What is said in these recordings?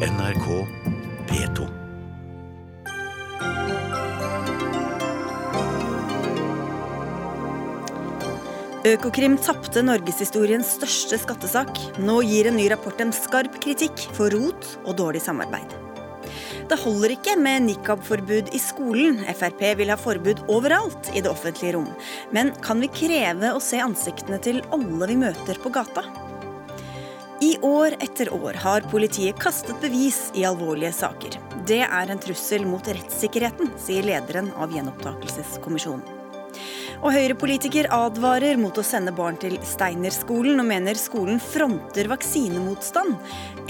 NRK P2. Økokrim tapte norgeshistoriens største skattesak. Nå gir en ny rapport en skarp kritikk for rot og dårlig samarbeid. Det holder ikke med nikab-forbud i skolen. Frp vil ha forbud overalt i det offentlige rom. Men kan vi kreve å se ansiktene til alle vi møter på gata? I år etter år har politiet kastet bevis i alvorlige saker. Det er en trussel mot rettssikkerheten, sier lederen av Gjenopptakelseskommisjonen. Og Høyre-politiker advarer mot å sende barn til Steinerskolen, og mener skolen fronter vaksinemotstand.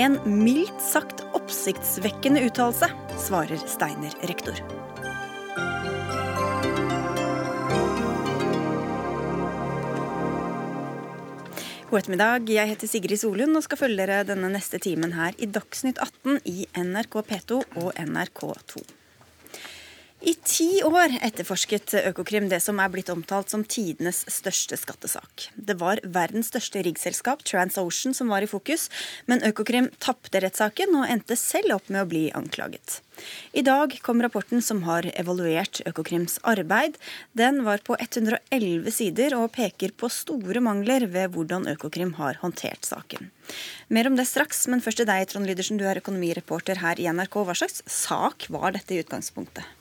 En mildt sagt oppsiktsvekkende uttalelse, svarer Steiner-rektor. God ettermiddag. Jeg heter Sigrid Solund og skal følge dere denne neste timen her i Dagsnytt 18 i NRK P2 og NRK2. I ti år etterforsket Økokrim det som er blitt omtalt som tidenes største skattesak. Det var verdens største riggselskap, TransOcean, som var i fokus, men Økokrim tapte rettssaken og endte selv opp med å bli anklaget. I dag kom rapporten som har evaluert Økokrims arbeid. Den var på 111 sider og peker på store mangler ved hvordan Økokrim har håndtert saken. Mer om det straks, men først til deg, Trond Lydersen, du er økonomireporter her i NRK. Hva slags sak var dette i utgangspunktet?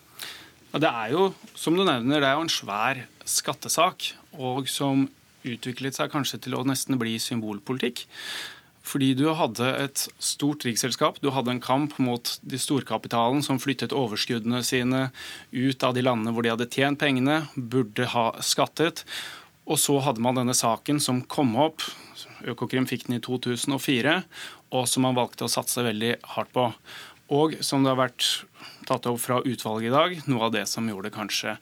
Det er jo, som du nevner, det er jo en svær skattesak, og som utviklet seg kanskje til å nesten bli symbolpolitikk. Fordi du hadde et stort riksselskap, du hadde en kamp mot de storkapitalen som flyttet overskuddene sine ut av de landene hvor de hadde tjent pengene, burde ha skattet. Og så hadde man denne saken som kom opp, Økokrim fikk den i 2004, og som man valgte å satse veldig hardt på. Og som det har vært tatt opp fra utvalget i dag, noe av det som gjorde det kanskje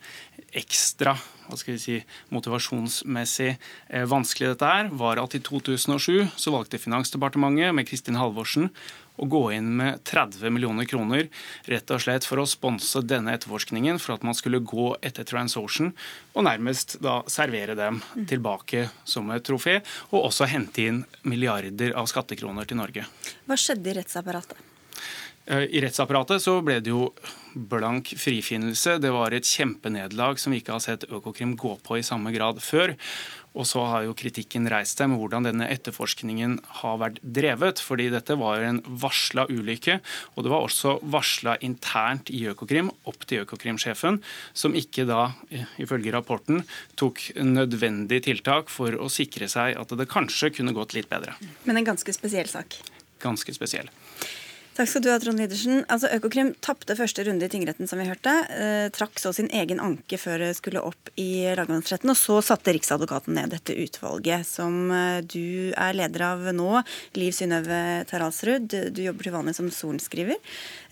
ekstra hva skal vi si, motivasjonsmessig eh, vanskelig dette her, var at i 2007 så valgte Finansdepartementet med Kristin Halvorsen å gå inn med 30 millioner kroner rett og slett for å sponse denne etterforskningen, for at man skulle gå etter TransOcean og nærmest da servere dem tilbake som et trofé, og også hente inn milliarder av skattekroner til Norge. Hva skjedde i rettsapparatet? Eh, I rettsapparatet så ble det jo blank frifinnelse. Det var et kjempenederlag som vi ikke har sett Økokrim gå på i samme grad før. Og så har jo kritikken reist seg med hvordan denne etterforskningen har vært drevet. fordi dette var en varsla ulykke, og det var også varsla internt i Økokrim, opp til Økokrim-sjefen, som ikke da, ifølge rapporten, tok nødvendige tiltak for å sikre seg at det kanskje kunne gått litt bedre. Men en ganske spesiell sak. Ganske spesiell. Takk skal du ha, Trond Lidersen. Altså, Økokrim tapte første runde i tingretten, som vi hørte. Eh, trakk så sin egen anke før det skulle opp i lagmannsretten. Og så satte Riksadvokaten ned dette utvalget, som eh, du er leder av nå. Liv Synnøve Taralsrud, du jobber til vanlig som sorenskriver.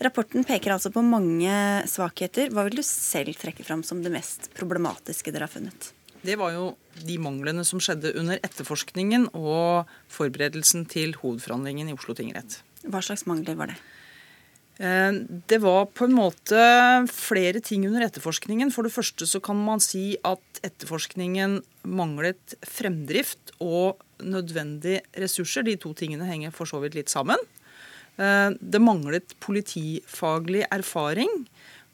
Rapporten peker altså på mange svakheter. Hva vil du selv trekke fram som det mest problematiske dere har funnet? Det var jo de manglene som skjedde under etterforskningen og forberedelsen til hovedforhandlingen i Oslo tingrett. Hva slags mangler var det? Eh, det var på en måte flere ting under etterforskningen. For det første så kan man si at etterforskningen manglet fremdrift og nødvendige ressurser. De to tingene henger for så vidt litt sammen. Eh, det manglet politifaglig erfaring,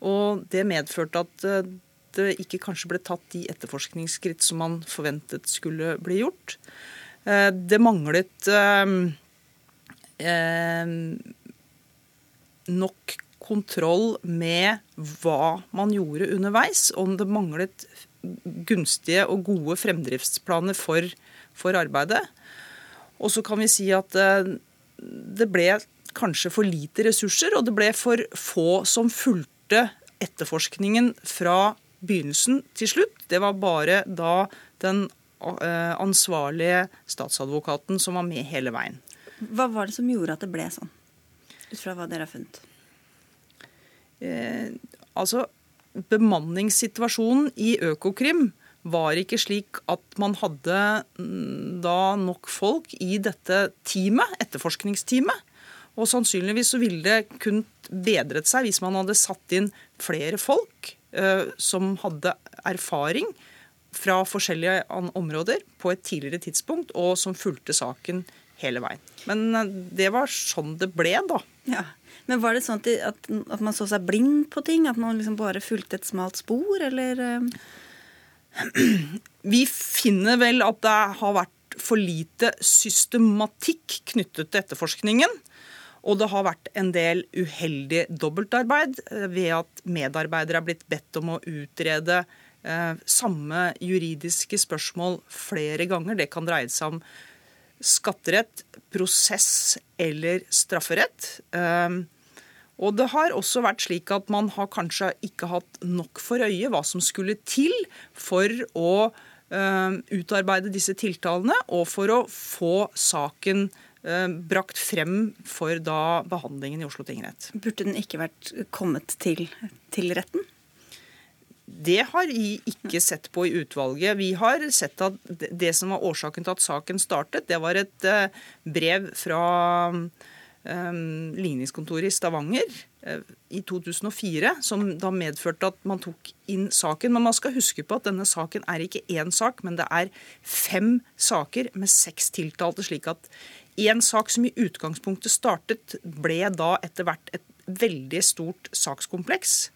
og det medførte at eh, det ikke kanskje ble tatt de etterforskningsskritt som man forventet skulle bli gjort. Det manglet eh, nok kontroll med hva man gjorde underveis. Om det manglet gunstige og gode fremdriftsplaner for, for arbeidet. Og så kan vi si at eh, det ble kanskje for lite ressurser, og det ble for få som fulgte etterforskningen fra begynnelsen til slutt. Det var bare da den eh, ansvarlige statsadvokaten som var med hele veien. Hva var det som gjorde at det ble sånn, ut fra hva dere har funnet? Eh, altså, bemanningssituasjonen i Økokrim var ikke slik at man hadde mm, da nok folk i dette teamet, etterforskningsteamet. Og sannsynligvis så ville det kunnet bedret seg hvis man hadde satt inn flere folk eh, som hadde erfaring fra forskjellige områder på et tidligere tidspunkt, og som fulgte saken hele veien. Men eh, det var sånn det ble, da. Ja, Men var det sånn at, at man så seg blind på ting? At man liksom bare fulgte et smalt spor, eller? Vi finner vel at det har vært for lite systematikk knyttet til etterforskningen. Og det har vært en del uheldig dobbeltarbeid eh, ved at medarbeidere er blitt bedt om å utrede eh, samme juridiske spørsmål flere ganger. Det kan dreie seg om skatterett, prosess eller strafferett. Eh, og det har også vært slik at man har kanskje ikke hatt nok for øye hva som skulle til for å eh, utarbeide disse tiltalene, og for å få saken Eh, brakt frem for da behandlingen i Oslo tingrett. Burde den ikke vært kommet til, til retten? Det har vi ikke sett på i utvalget. Vi har sett at det som var årsaken til at saken startet, det var et eh, brev fra um, ligningskontoret i Stavanger i 2004, som da medførte at man tok inn saken. Men man skal huske på at denne saken er ikke én sak, men det er fem saker med seks tiltalte. slik at en sak som i utgangspunktet startet, ble da etter hvert et veldig stort sakskompleks.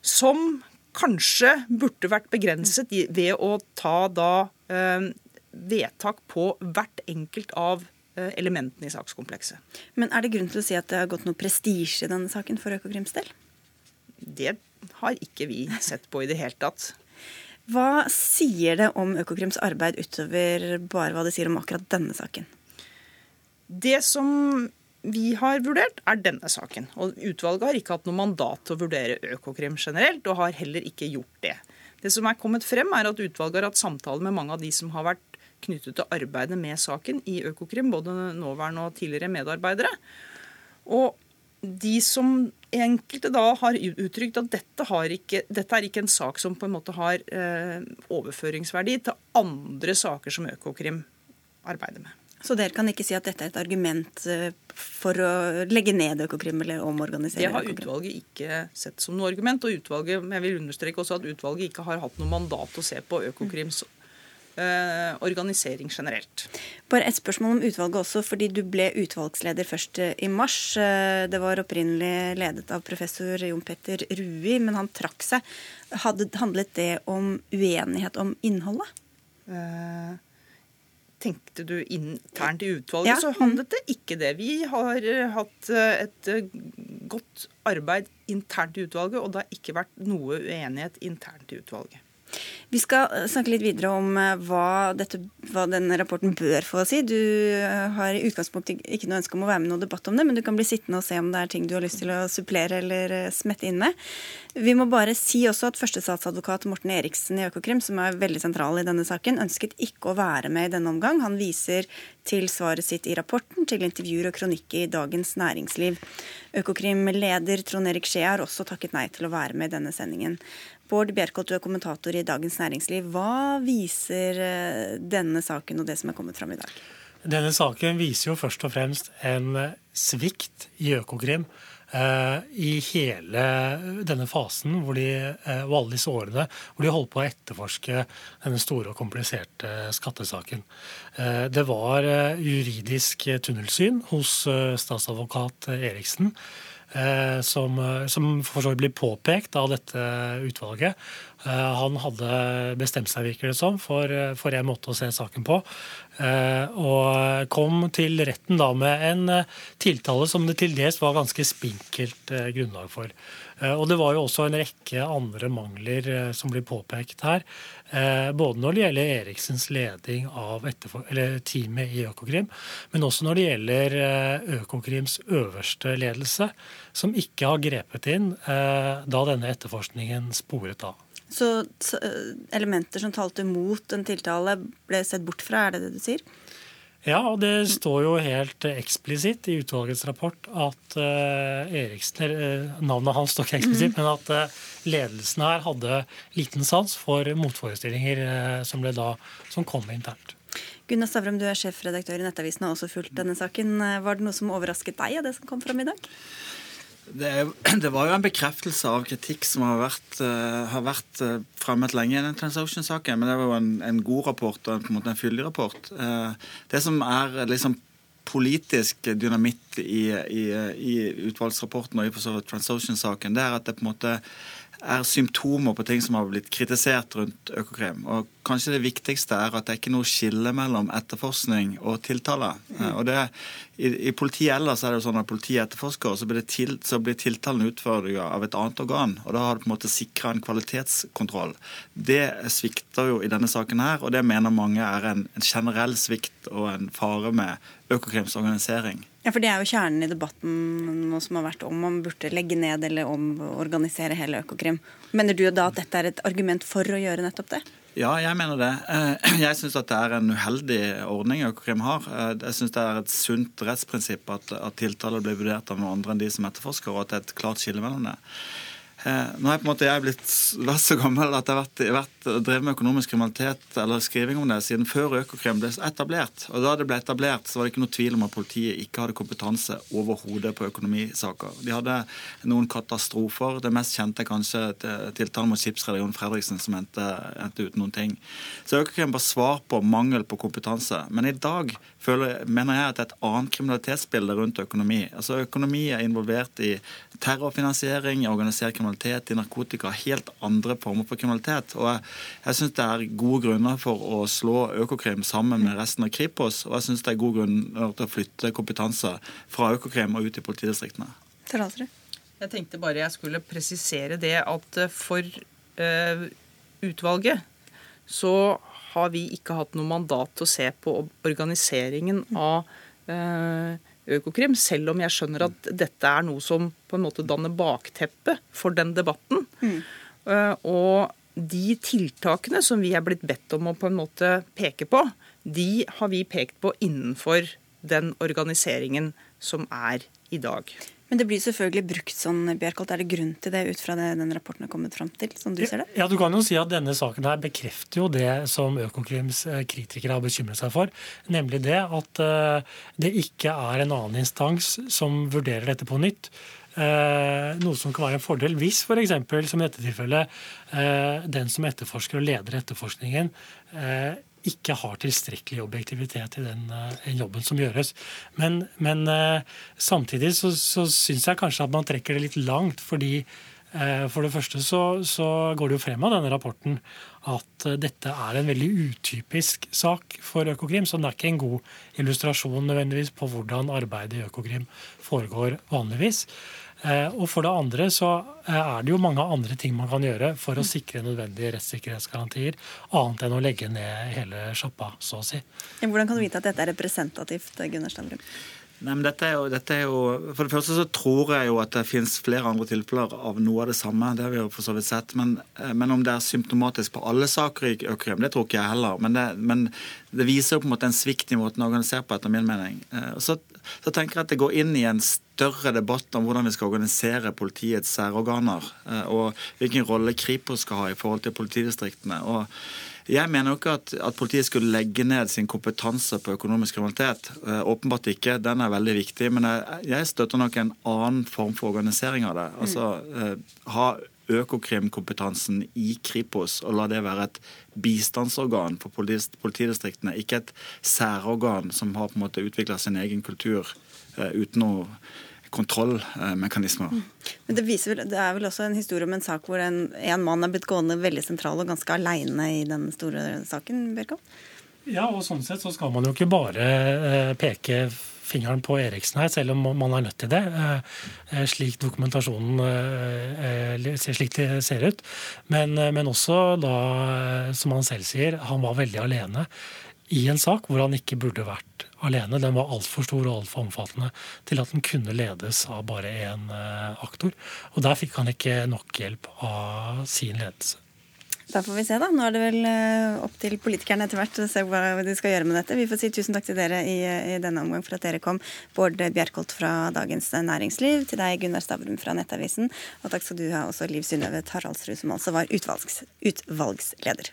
Som kanskje burde vært begrenset ved å ta da eh, vedtak på hvert enkelt av eh, elementene i sakskomplekset. Men er det grunn til å si at det har gått noe prestisje i denne saken for Økokrims del? Det har ikke vi sett på i det hele tatt. Hva sier det om Økokrims arbeid utover bare hva det sier om akkurat denne saken? Det som vi har vurdert, er denne saken. Og Utvalget har ikke hatt noe mandat til å vurdere Økokrim generelt, og har heller ikke gjort det. Det som er kommet frem, er at utvalget har hatt samtaler med mange av de som har vært knyttet til arbeidet med saken i Økokrim, både nåværende og tidligere medarbeidere. Og de som enkelte da har uttrykt at dette, ikke, dette, er ikke en sak som på en måte har eh, overføringsverdi til andre saker som Økokrim arbeider med. Så dere kan ikke si at dette er et argument eh, for å legge ned Økokrim eller omorganisere Det har utvalget ikke sett som noe argument. Og utvalget, jeg vil understreke også at utvalget ikke har hatt noe mandat å se på Økokrims eh, organisering generelt. Bare et spørsmål om utvalget også, fordi du ble utvalgsleder først eh, i mars. Eh, det var opprinnelig ledet av professor Jon Petter Rui, men han trakk seg. Hadde, handlet det om uenighet om innholdet? Eh, tenkte du internt i utvalget, ja. så handlet det ikke det. Vi har eh, hatt eh, et eh, godt arbeid internt i utvalget, og det har ikke vært noe uenighet internt i utvalget. Vi skal snakke litt videre om hva, dette, hva, denne rapporten bør få si. Du har i utgangspunktet ikke noe ønske om å være med i noen debatt om det, men du kan bli sittende og se om det er ting du har lyst til å supplere eller smette inn med. Vi må bare si også at førstestatsadvokat Morten Eriksen i Økokrim, som er veldig sentral i denne saken, ønsket ikke å være med i denne omgang. Han viser til svaret sitt i rapporten, til intervjuer og kronikker i Dagens Næringsliv. Økokrim-leder Trond Erik Skje har også takket nei til å være med i denne sendingen. Bård Bjerkholt, du er kommentator i Dagens Næringsliv. Hva viser eh, denne saken og det som er kommet fram i dag? Denne saken viser jo først og fremst en svikt i Økokrim Eh, i hele denne fasen hvor de, eh, og alle disse årene hvor de holdt på å etterforske denne store og kompliserte skattesaken. Eh, det var juridisk tunnelsyn hos statsadvokat Eriksen. Som, som for så vidt blir påpekt av dette utvalget. Han hadde bestemt seg, virker det som, for, for en måte å se saken på. Eh, og kom til retten da med en eh, tiltale som det til dels var ganske spinkelt eh, grunnlag for. Og det var jo også en rekke andre mangler som blir påpekt her. Både når det gjelder Eriksens leding av teamet i Økokrim, men også når det gjelder Økokrims øverste ledelse, som ikke har grepet inn da denne etterforskningen sporet av. Så eh, elementer som talte mot en tiltale, ble sett bort fra, er det det du sier? Ja, og det står jo helt eksplisitt i utvalgets rapport at uh, Eriksen uh, Navnet hans står ikke eksplisitt, mm. men at uh, ledelsen her hadde liten sans for motforestillinger som, da, som kom internt. Gunnar Stavrum, du er sjefredaktør i Nettavisen og har også fulgt denne saken. Var det noe som overrasket deg av det som kom fram i dag? Det, det, var jo en bekreftelse av kritikk som har vært, uh, har vært uh, fremmet lenge i den Transocean-saken. Men det var jo en, en, god rapport og en, på en måte en fyldig rapport. Uh, det som er liksom politisk dynamitt i, i, i utvalgsrapporten og i Transocean-saken, det er at det på en måte er symptomer på ting som har blitt kritisert rundt Økokrim. Og kanskje det viktigste er at det er ikke noe skille mellom etterforskning og tiltale. Mm. Og det, i, i, politiet ellers er det jo sånn at politiet etterforsker, så blir, til, så blir tiltalen utført av et annet organ. Og da har det på en måte sikra en kvalitetskontroll. Det svikter jo i denne saken her, og det mener mange er en, en generell svikt og en fare med Økokrims organisering. Ja, for Det er jo kjernen i debatten nå som har vært om man burde legge ned eller om å organisere hele Økokrim. Mener du da at dette er et argument for å gjøre nettopp det? Ja, jeg mener det. Eh, jeg syns det er en uheldig ordning Økokrim har. Eh, jeg syns det er et sunt rettsprinsipp at, at tiltaler blir vurdert av noen andre enn de som etterforsker, og at det er et klart skille mellom det. Eh, nå er på en måte jeg blitt vært så gammel at jeg har vært, drevet med økonomisk kriminalitet eller skriving om det siden før Økokrim ble etablert. Og Da det ble etablert, så var det ikke noe tvil om at politiet ikke hadde kompetanse overhodet på økonomisaker. De hadde noen katastrofer. Det mest kjente er kanskje tiltalen mot skipsrederen Fredriksen, som endte, endte uten noen ting. Så Økokrim var svar på mangel på kompetanse. Men i dag føler, mener jeg at det er et annet kriminalitetsbilde rundt økonomi. Altså Økonomi er involvert i terrorfinansiering, organisert kriminalitet, i narkotika, helt andre former for kriminalitet. Og Jeg, jeg syns det er gode grunner for å slå Økokrim sammen med resten av Kripos, og jeg syns det er gode grunner til å flytte kompetanse fra Økokrim og ut i politidistriktene. Jeg tenkte bare jeg skulle presisere det at for uh, utvalget så har vi ikke hatt noe mandat til å se på organiseringen av uh, Økokrim, selv om jeg skjønner at dette er noe som på en måte danner bakteppet for den debatten. Mm. Uh, og de tiltakene som vi er blitt bedt om å på en måte peke på, de har vi pekt på innenfor den organiseringen som er i dag. Men det blir selvfølgelig brukt sånn, Bjerkholt. Er det grunn til det ut fra det den rapporten har kommet fram til? som du ser det? Ja, Du kan jo si at denne saken her bekrefter jo det som Økokrims eh, kritikere har bekymret seg for. Nemlig det at eh, det ikke er en annen instans som vurderer dette på nytt. Eh, noe som kan være en fordel hvis f.eks. For som i dette tilfellet den som etterforsker og leder etterforskningen ikke har tilstrekkelig objektivitet i den uh, jobben som gjøres. Men, men uh, samtidig så, så syns jeg kanskje at man trekker det litt langt. fordi uh, for det første så, så, går det jo frem av denne rapporten at dette er en veldig utypisk sak for Økokrim. Så det er ikke en god illustrasjon nødvendigvis på hvordan arbeidet i Økokrim foregår vanligvis. Eh, og for det andre så eh, er det jo mange andre ting man kan gjøre for å sikre nødvendige rettssikkerhetsgarantier, annet enn å legge ned hele sjappa, så å si. Hvordan kan du vite at dette er representativt, Gunnar Stavrum? Nei, men dette er, jo, dette er, jo, For det første så tror jeg jo at det finnes flere andre tilfeller av noe av det samme. Det har vi jo for så vidt sett. Men, eh, men om det er symptomatisk på alle saker i Økokrim, det tror ikke jeg heller. Men det, men det, viser jo på en måte en svikt i måten å organisere på, etter min mening. Så så tenker jeg at det går inn i en større debatt om hvordan vi skal organisere politiets særorganer, eh, og hvilken rolle Kripos skal ha i forhold til politidistriktene. og jeg mener jo ikke at, at, politiet skulle legge ned sin kompetanse på økonomisk kriminalitet. Eh, åpenbart ikke, den er veldig viktig. Men jeg, jeg, støtter nok en annen form for organisering av det. Altså eh, ha Økokrim-kompetansen i Kripos og la det være et bistandsorgan for politidistriktene, ikke et særorgan som har på en måte utvikla sin egen kultur uh, uten noe kontrollmekanismer. Mm. Men det, viser, det, er vel også en historie om en sak hvor en, en mann er blitt gående veldig sentral og ganske aleine i den store saken, Bjørkov? Ja, og sånn sett så skal man jo ikke bare eh, peke fingeren på Eriksen her, selv om man er nødt til det, eh, eh, slik dokumentasjonen eh, slik det ser ut. Men, men også da, som han selv sier, han var veldig alene i en sak hvor han ikke burde vært alene. Den var altfor stor og altfor omfattende til at den kunne ledes av bare én aktor. Og der fikk han ikke nok hjelp av sin ledelse. Da får vi se, da. Nå er det vel eh, opp til politikerne etter hvert å se hva de skal gjøre med dette. Vi får si tusen takk til dere i, i denne omgang for at dere kom. Bård Bjerkholt fra Dagens Næringsliv, til deg Gunnar Stavrum fra Nettavisen, og takk skal du ha også Liv Synnøve Taraldsrud, som altså var utvalgs, utvalgsleder.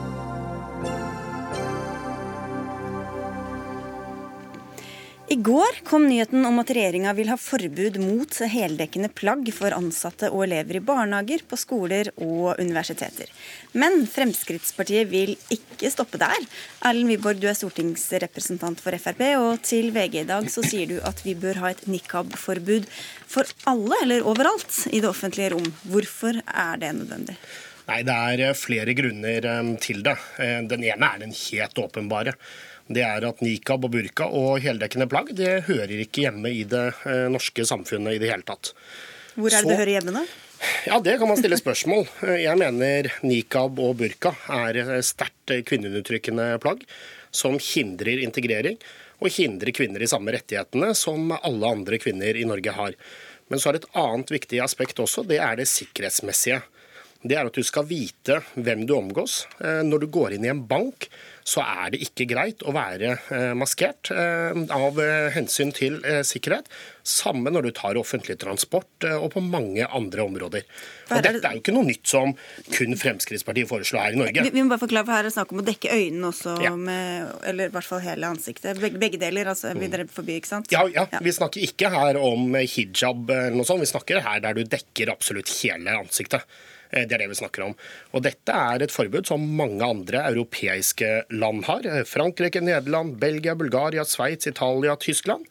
I går kom nyheten om at regjeringa vil ha forbud mot heldekkende plagg for ansatte og elever i barnehager, på skoler og universiteter. Men Fremskrittspartiet vil ikke stoppe der. Erlend Wiborg, du er stortingsrepresentant for Frp, og til VG i dag så sier du at vi bør ha et nikab-forbud for alle, eller overalt, i det offentlige rom. Hvorfor er det nødvendig? Nei, Det er flere grunner eh, til det. Eh, den ene er den helt åpenbare det er at nikab og burka og heldekkende plagg det hører ikke hjemme i det eh, norske samfunnet i det hele tatt. Hvor er det Så, det hører hjemme, da? Ja, Det kan man stille spørsmål. Jeg mener nikab og burka er sterkt kvinneundertrykkende plagg som hindrer integrering og hindrer kvinner i samme rettighetene som alle andre kvinner i Norge har. Men så er det et annet viktig aspekt også, det er det sikkerhetsmessige. Det er at du skal vite hvem du omgås. Eh, når du går inn i en bank, så er det ikke greit å være eh, maskert eh, av hensyn til sikkerhet. Samme når du tar offentlig transport og på mange andre områder. Og Dette er jo ikke noe nytt som kun Fremskrittspartiet foreslår her i Norge. Vi, må bare forklare, for Her er det snakk om å dekke øynene også, ja. med, eller i hvert fall hele ansiktet. Begge, begge deler altså, videre forby, ikke sant? Ja, ja, vi snakker ikke her om hijab eller noe sånt. Vi snakker her der du dekker absolutt hele ansiktet. Eh, det er det vi snakker om. Og Dette er et forbud som mange andre europeiske land har. Eh, Frankrike, Nederland, Belgia, Bulgaria, Sveits, Italia, Tyskland.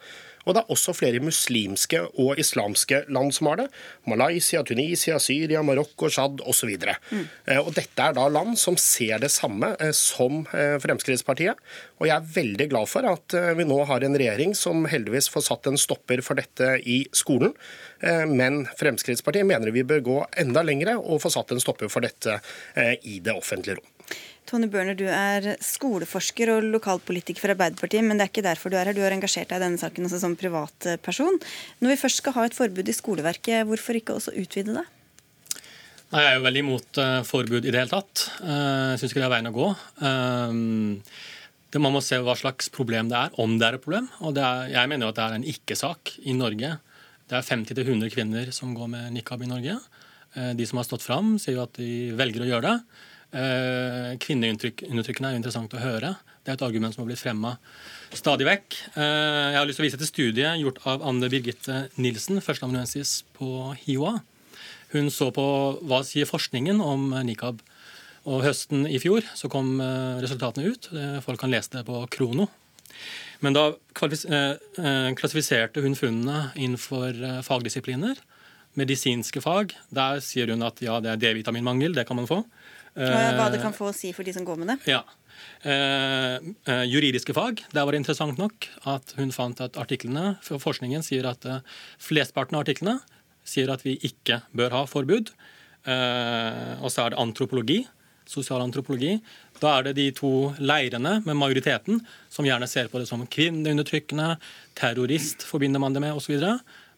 Og det er også flere muslimske og islamske land som har det. Malaysia, Tunisia, Syria, Marokko, Tsjad osv. Mm. Eh, og dette er da land som ser det samme eh, som eh, Fremskrittspartiet. Og jeg er veldig glad for at vi nå har en regjering som heldigvis får satt en stopper for dette i skolen. Men Fremskrittspartiet mener vi bør gå enda lengre og få satt en stopper for dette i det offentlige rom. Tone Børner, du er skoleforsker og lokalpolitiker for Arbeiderpartiet, men det er ikke derfor du er her. Du har engasjert deg i denne saken også som privatperson. Når vi først skal ha et forbud i skoleverket, hvorfor ikke også utvide det? Nei, Jeg er jo veldig imot uh, forbud i det hele tatt. Uh, jeg syns ikke det er veien å gå. Um, det Man må se hva slags problem det er, om det er et problem. Og er, Jeg mener jo at det er en ikke-sak i Norge. Det er 50-100 kvinner som går med nikab i Norge. De som har stått fram, sier jo at de velger å gjøre det. Eh, kvinneundertrykkende er jo interessant å høre. Det er et argument som har blitt fremma stadig vekk. Eh, jeg har lyst til å vise til studiet gjort av Anne Birgitte Nilsen, førsteamanuensis på HiOA. Hun så på hva sier forskningen om nikab. Og høsten i fjor så kom eh, resultatene ut. Folk kan lese det på Krono. Men da klassifiserte hun funnene innenfor fagdisipliner. Medisinske fag, der sier hun at ja, det er D-vitaminmangel, det kan man få. Hva det kan få å si for de som går med det? Ja. Eh, eh, juridiske fag, der var det interessant nok at hun fant at artiklene for forskningen sier at flesteparten flestparten av artiklene sier at vi ikke bør ha forbud. Eh, og så er det antropologi, sosialantropologi. Da er det de to leirene med majoriteten som gjerne ser på det som kvinneundertrykkende, terrorist forbinder man det med osv.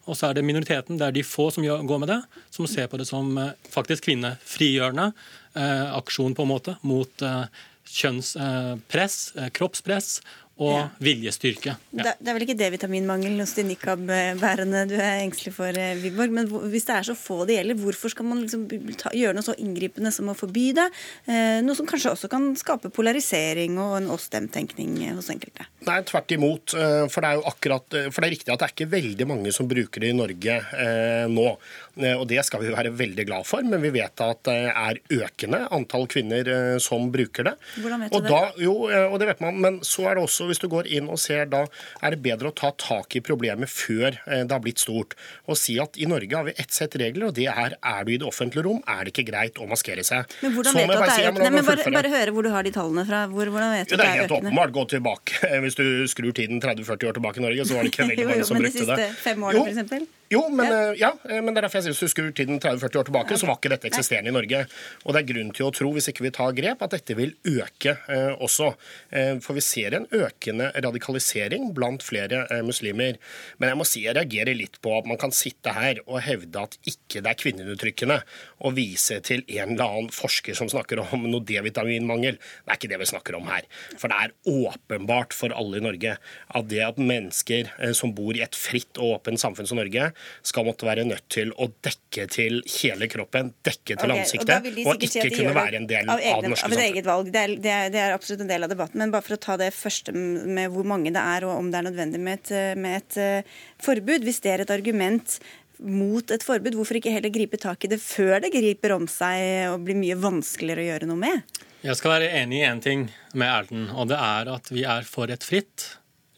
Og så er det minoriteten, det er de få som går med det, som ser på det som eh, faktisk kvinnefrigjørende eh, aksjon på en måte mot eh, kjønnspress, eh, kroppspress og ja. viljestyrke. Ja. Det, er vel ikke D-vitaminmangel hos de nikab-bærene du er engstelig for, eh, Wiborg. Men hvis det er så få det gjelder, hvorfor skal man liksom ta, gjøre noe så inngripende som å forby det? Eh, noe som kanskje også kan skape polarisering og en oss-dem-tenkning hos enkelte. Nei, tvert imot. Eh, for det er jo akkurat, for det er riktig at det er ikke veldig mange som bruker det i Norge eh, nå. Og det skal vi være veldig glad for, men vi vet at det er økende antall kvinner som bruker det. Hvordan vet du og det? Da, jo, og det vet man, men så er det også hvis du går inn og ser da, er det bedre å ta tak i problemet før eh, det har blitt stort. Og si at i Norge har vi ett sett regler, og det er er du i det offentlige rom, er det ikke greit å maskere seg. Men hvordan vet du at det er økende? Men bare, bare, høre hvor du har de tallene fra. Hvor, hvordan vet du ja, det er helt åpenbart. Gå tilbake. Hvis du skrur tiden 30-40 år tilbake i Norge, så var det ikke veldig mange som brukte det. Men de siste fem årene, f.eks.? Jo, men, ja. Eh, ja, eh, men det er derfor jeg sier hvis du skrur tiden 30-40 år tilbake, så var ikke dette eksisterende i Norge. Og det er grunn til å tro, hvis ikke vi tar grep, at dette vil øke eh, også. Eh, for vi ser en økende radikalisering blant flere eh, muslimer. Men jeg må si jeg reagerer litt på at man kan sitte her og hevde at ikke det er kvinneundertrykkende, å vise til en eller annen forsker som snakker om noe D-vitaminmangel. Det er ikke det vi snakker om her. For det er åpenbart for alle i Norge at det at mennesker eh, som bor i et fritt og åpent samfunn som Norge, skal måtte være nødt til å dekke til hele kroppen, dekke til okay, ansiktet, og, og ikke kunne være en del av, av det norske samfunnet. Det er, det, er, det er, absolutt en del av debatten. Men bare for å ta det første med hvor mange det er, og om det er nødvendig med et, med et forbud. Hvis det er et argument mot et forbud, hvorfor ikke heller gripe tak i det før det griper om seg og blir mye vanskeligere å gjøre noe med? Jeg skal være enig i én ting med Erlend, og det er at vi er for et fritt,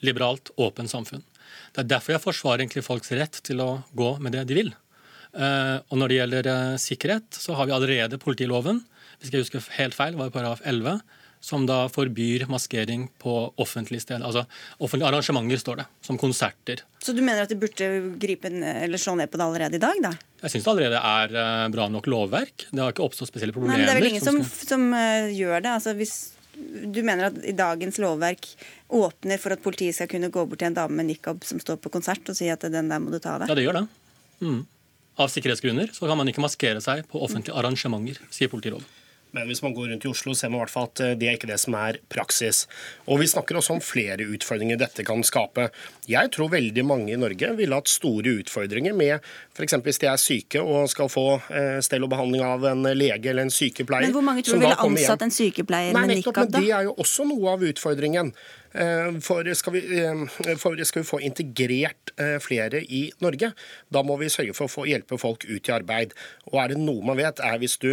liberalt, åpent samfunn. Det er derfor jeg forsvarer egentlig folks rett til å gå med det de vil. Eh, og når det gjelder eh, sikkerhet, så har vi allerede politiloven. Hvis jeg husker helt feil, var det paragraf 11 som da forbyr maskering på offentlige steder. Altså offentlige arrangementer, står det, som konserter. Så du mener at de burde gripe eller slå ned på det allerede i dag, da? Jeg syns det allerede er eh, bra nok lovverk. Det har ikke oppstått spesielle problemer. Nei, men det er vel ingen som, som, som uh, gjør det? Altså hvis du mener at i dagens lovverk åpner for at politiet skal kunne gå bort til en dame med nikab som står på konsert og si at den der må du ta av deg? Ja, det gjør det. Mm. Av sikkerhetsgrunner så kan man ikke maskere seg på offentlige arrangementer, sier politiloven. Men hvis man går rundt i Oslo, ser man i hvert fall at eh, det er ikke det som er praksis. Og Vi snakker også om flere utfordringer dette kan skape. Jeg tror veldig mange i Norge ville hatt store utfordringer med f.eks. hvis de er syke og skal få eh, stell og behandling av en lege eller en sykepleier. Men hvor mange tror du ville ansatt en sykepleier Nei, med nikab, da? Det er jo også noe av utfordringen. Eh, for skal, vi, for skal, vi, få integrert flere i Norge, da må vi sørge for å få hjelpe folk ut i arbeid. Og er det noe man vet, er hvis du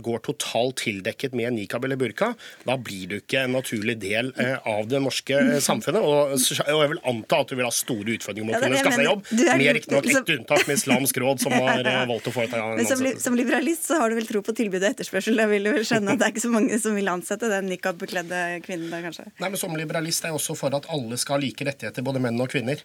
går totalt tildekket med nikab eller burka, da blir du ikke en naturlig del eh, av det norske eh, samfunnet. Og, jeg vil anta at du vil ha store utfordringer med å kunne skaffe deg jobb. Med riktignok ett unntak med Islamsk råd, som har eh, valgt å foreta en ansettelse. som, liberalist så har du vel tro på tilbud og etterspørsel. Jeg vil vel skjønne at det er ikke så mange som vil ansette den nikab-bekledde kvinnen der, kanskje. Nei, men Som liberalist er også for at alle skal ha like rettigheter, både menn og kvinner.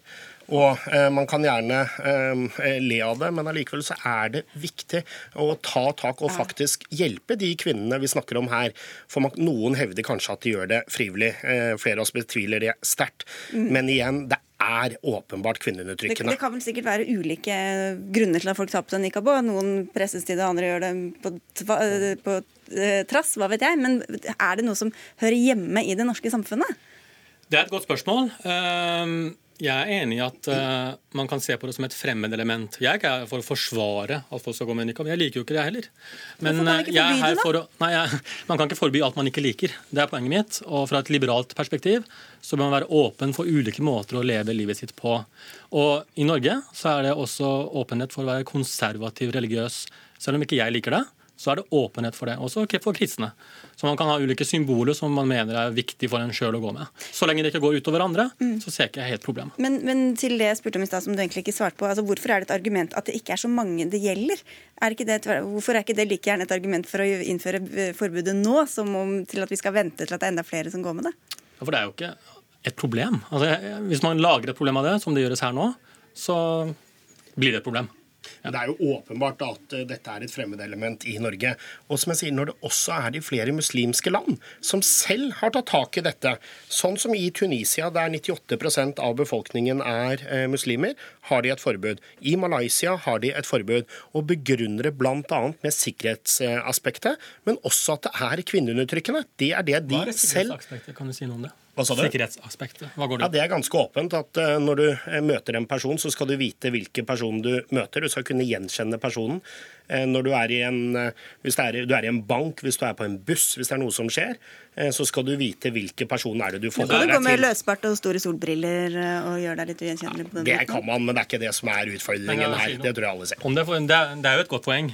Og eh, Man kan gjerne eh, le av det, men allikevel så er det viktig å ta tak og faktisk hjelpe de kvinnene vi snakker om her. For man, Noen hevder kanskje at de gjør det frivillig. Eh, flere av oss betviler det sterkt. Mm. Men igjen, det er åpenbart kvinneundertrykkende. Det, det, kan vel sikkert være ulike grunner til at folk tar på seg nikab. Noen presses til det, andre gjør det på, tva, på eh, trass, hva vet jeg. Men er det noe som hører hjemme i det norske samfunnet? Det er et godt spørsmål. Uh, jeg er enig i at uh, man kan se på det som et fremmedelement. Jeg er ikke her for å forsvare at folk skal gå med nikab. Jeg liker jo ikke det heller. Men kan man ikke eh, forby. Å, nei, jeg, man kan ikke forby alt man ikke liker. Det er poenget mitt. Og fra et liberalt perspektiv så bør man være åpen for ulike måter å leve livet sitt på. Og i Norge så er det også åpenhet for å være konservativ religiøs, selv om ikke jeg liker det så er det åpenhet for det, også for kristne. Så man kan ha ulike symboler som man mener er viktig for en sjøl å gå med. Så lenge det ikke går utover andre, mm. så ser jeg ikke helt problemet. Men, men, til det jeg spurte om i stad, som du egentlig ikke svarte på, altså hvorfor er det et argument at det ikke er så mange det gjelder? Er det det, hvorfor er ikke det like gjerne et argument for å innføre eh, forbudet nå, som om til at vi skal vente til at det er enda flere som går med det? Ja, for det er jo ikke et problem. Altså, hvis man lager et problem av det, som det gjøres her nå, så blir det et problem. Det er jo åpenbart at eh, dette er et fremmedelement i Norge. Og som jeg sier, når det også er de flere muslimske land som selv har tatt tak i dette, sånn som i Tunisia, der 98% av befolkningen er eh, muslimer, har de et forbud. I Malaysia har de et forbud, og begrunner det bl.a. med sikkerhetsaspektet, men også at det er kvinneundertrykkende. Det er det de selv Kan du si noe om det? Hva sa du? Sikkerhetsaspektet. Hva går det Ja, Det er ganske åpent. at uh, Når du uh, møter en person, så skal du vite hvilken person du møter. Du skal kunne gjenkjenne personen. Uh, når du er, i en, hvis er, du er i en bank, hvis du er på en buss, hvis det er noe som skjer, så skal du vite hvilken person er det du forholder deg til. Kan du gå med løsbart og store solbriller og gjøre deg litt ugjenkjennelig Ja, Det kan man, men det er ikke det som er utfordringen her. Det tror jeg alle ser. Det, det, er, jo et godt poeng,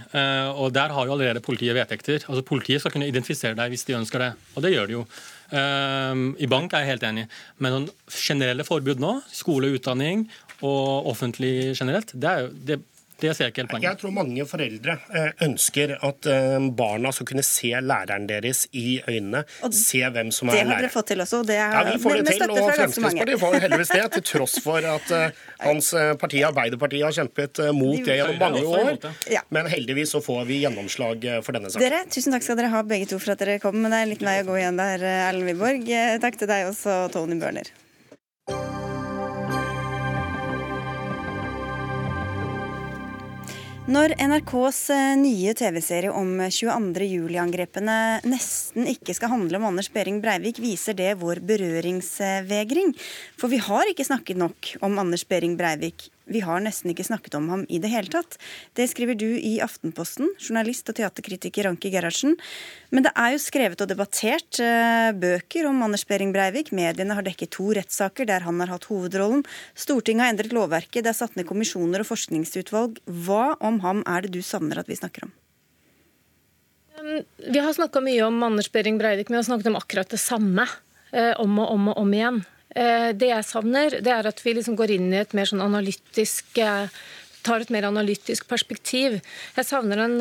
og der har jo allerede politiet vedtekter. Altså Politiet skal kunne identifisere deg hvis de ønsker det, og det gjør de jo. Ehm, I bank er jeg helt enig, men generelle forbud nå, skole, utdanning og offentlig generelt, det, er jo, det, det ser jeg ikke helt poenget. Jeg tror mange foreldre eh, ønsker at eh, barna skal kunne se læreren deres i øynene. Og se hvem som er lærer. Det har dere fått til også. Det er, ja, vi får det til, og Fremskrittspartiet får heldigvis det, til tross for at uh, hans parti, Arbeiderpartiet, har kjempet mot det gjennom mange år. Men heldigvis så får vi gjennomslag for denne saken. Dere, tusen takk skal dere ha begge to for at dere kom, men det er en liten vei å gå igjen der, Erlend Wiborg. Takk til deg også, Tony Børner. Når NRKs eh, nye TV-serie om 22. juli-angrepene nesten ikke skal handle om Anders Behring Breivik, viser det vår berøringsvegring. For vi har ikke snakket nok om Anders Behring Breivik Vi har nesten ikke snakket om ham i det hele tatt. Det skriver du i Aftenposten, journalist og teaterkritiker Anki Gerhardsen. Men det er jo skrevet og debattert eh, bøker om Anders Behring Breivik. Mediene har dekket to rettssaker der han har hatt hovedrollen. Stortinget har endret lovverket, det er satt ned kommisjoner og forskningsutvalg. Hva om ham er det du savner at vi snakker om? Vi har snakka mye om Anders Behring Breivik, men vi har snakket om akkurat det samme. Eh, om og om og om igjen. Eh, det jeg savner, det er at vi liksom går inn i et mer sånn analytisk eh, tar et mer analytisk perspektiv. Jeg savner en,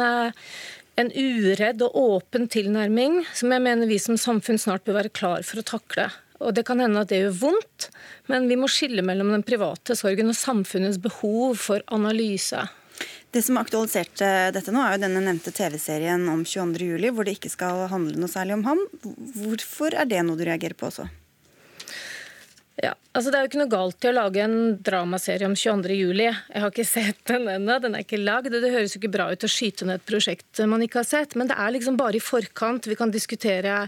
en uredd og åpen tilnærming som jeg mener vi som samfunn snart bør være klar for å takle. Og Det kan hende at det gjør vondt, men vi må skille mellom den private sorgen og samfunnets behov for analyse. Det som aktualiserte dette nå, er jo denne nevnte TV-serien om 22.07, hvor det ikke skal handle noe særlig om ham. Hvorfor er det noe du reagerer på også? Ja, altså Det er jo ikke noe galt i å lage en dramaserie om 22.07. Jeg har ikke sett den ennå, den er ikke lagd. Det høres jo ikke bra ut å skyte ned et prosjekt man ikke har sett. Men det er liksom bare i forkant vi kan diskutere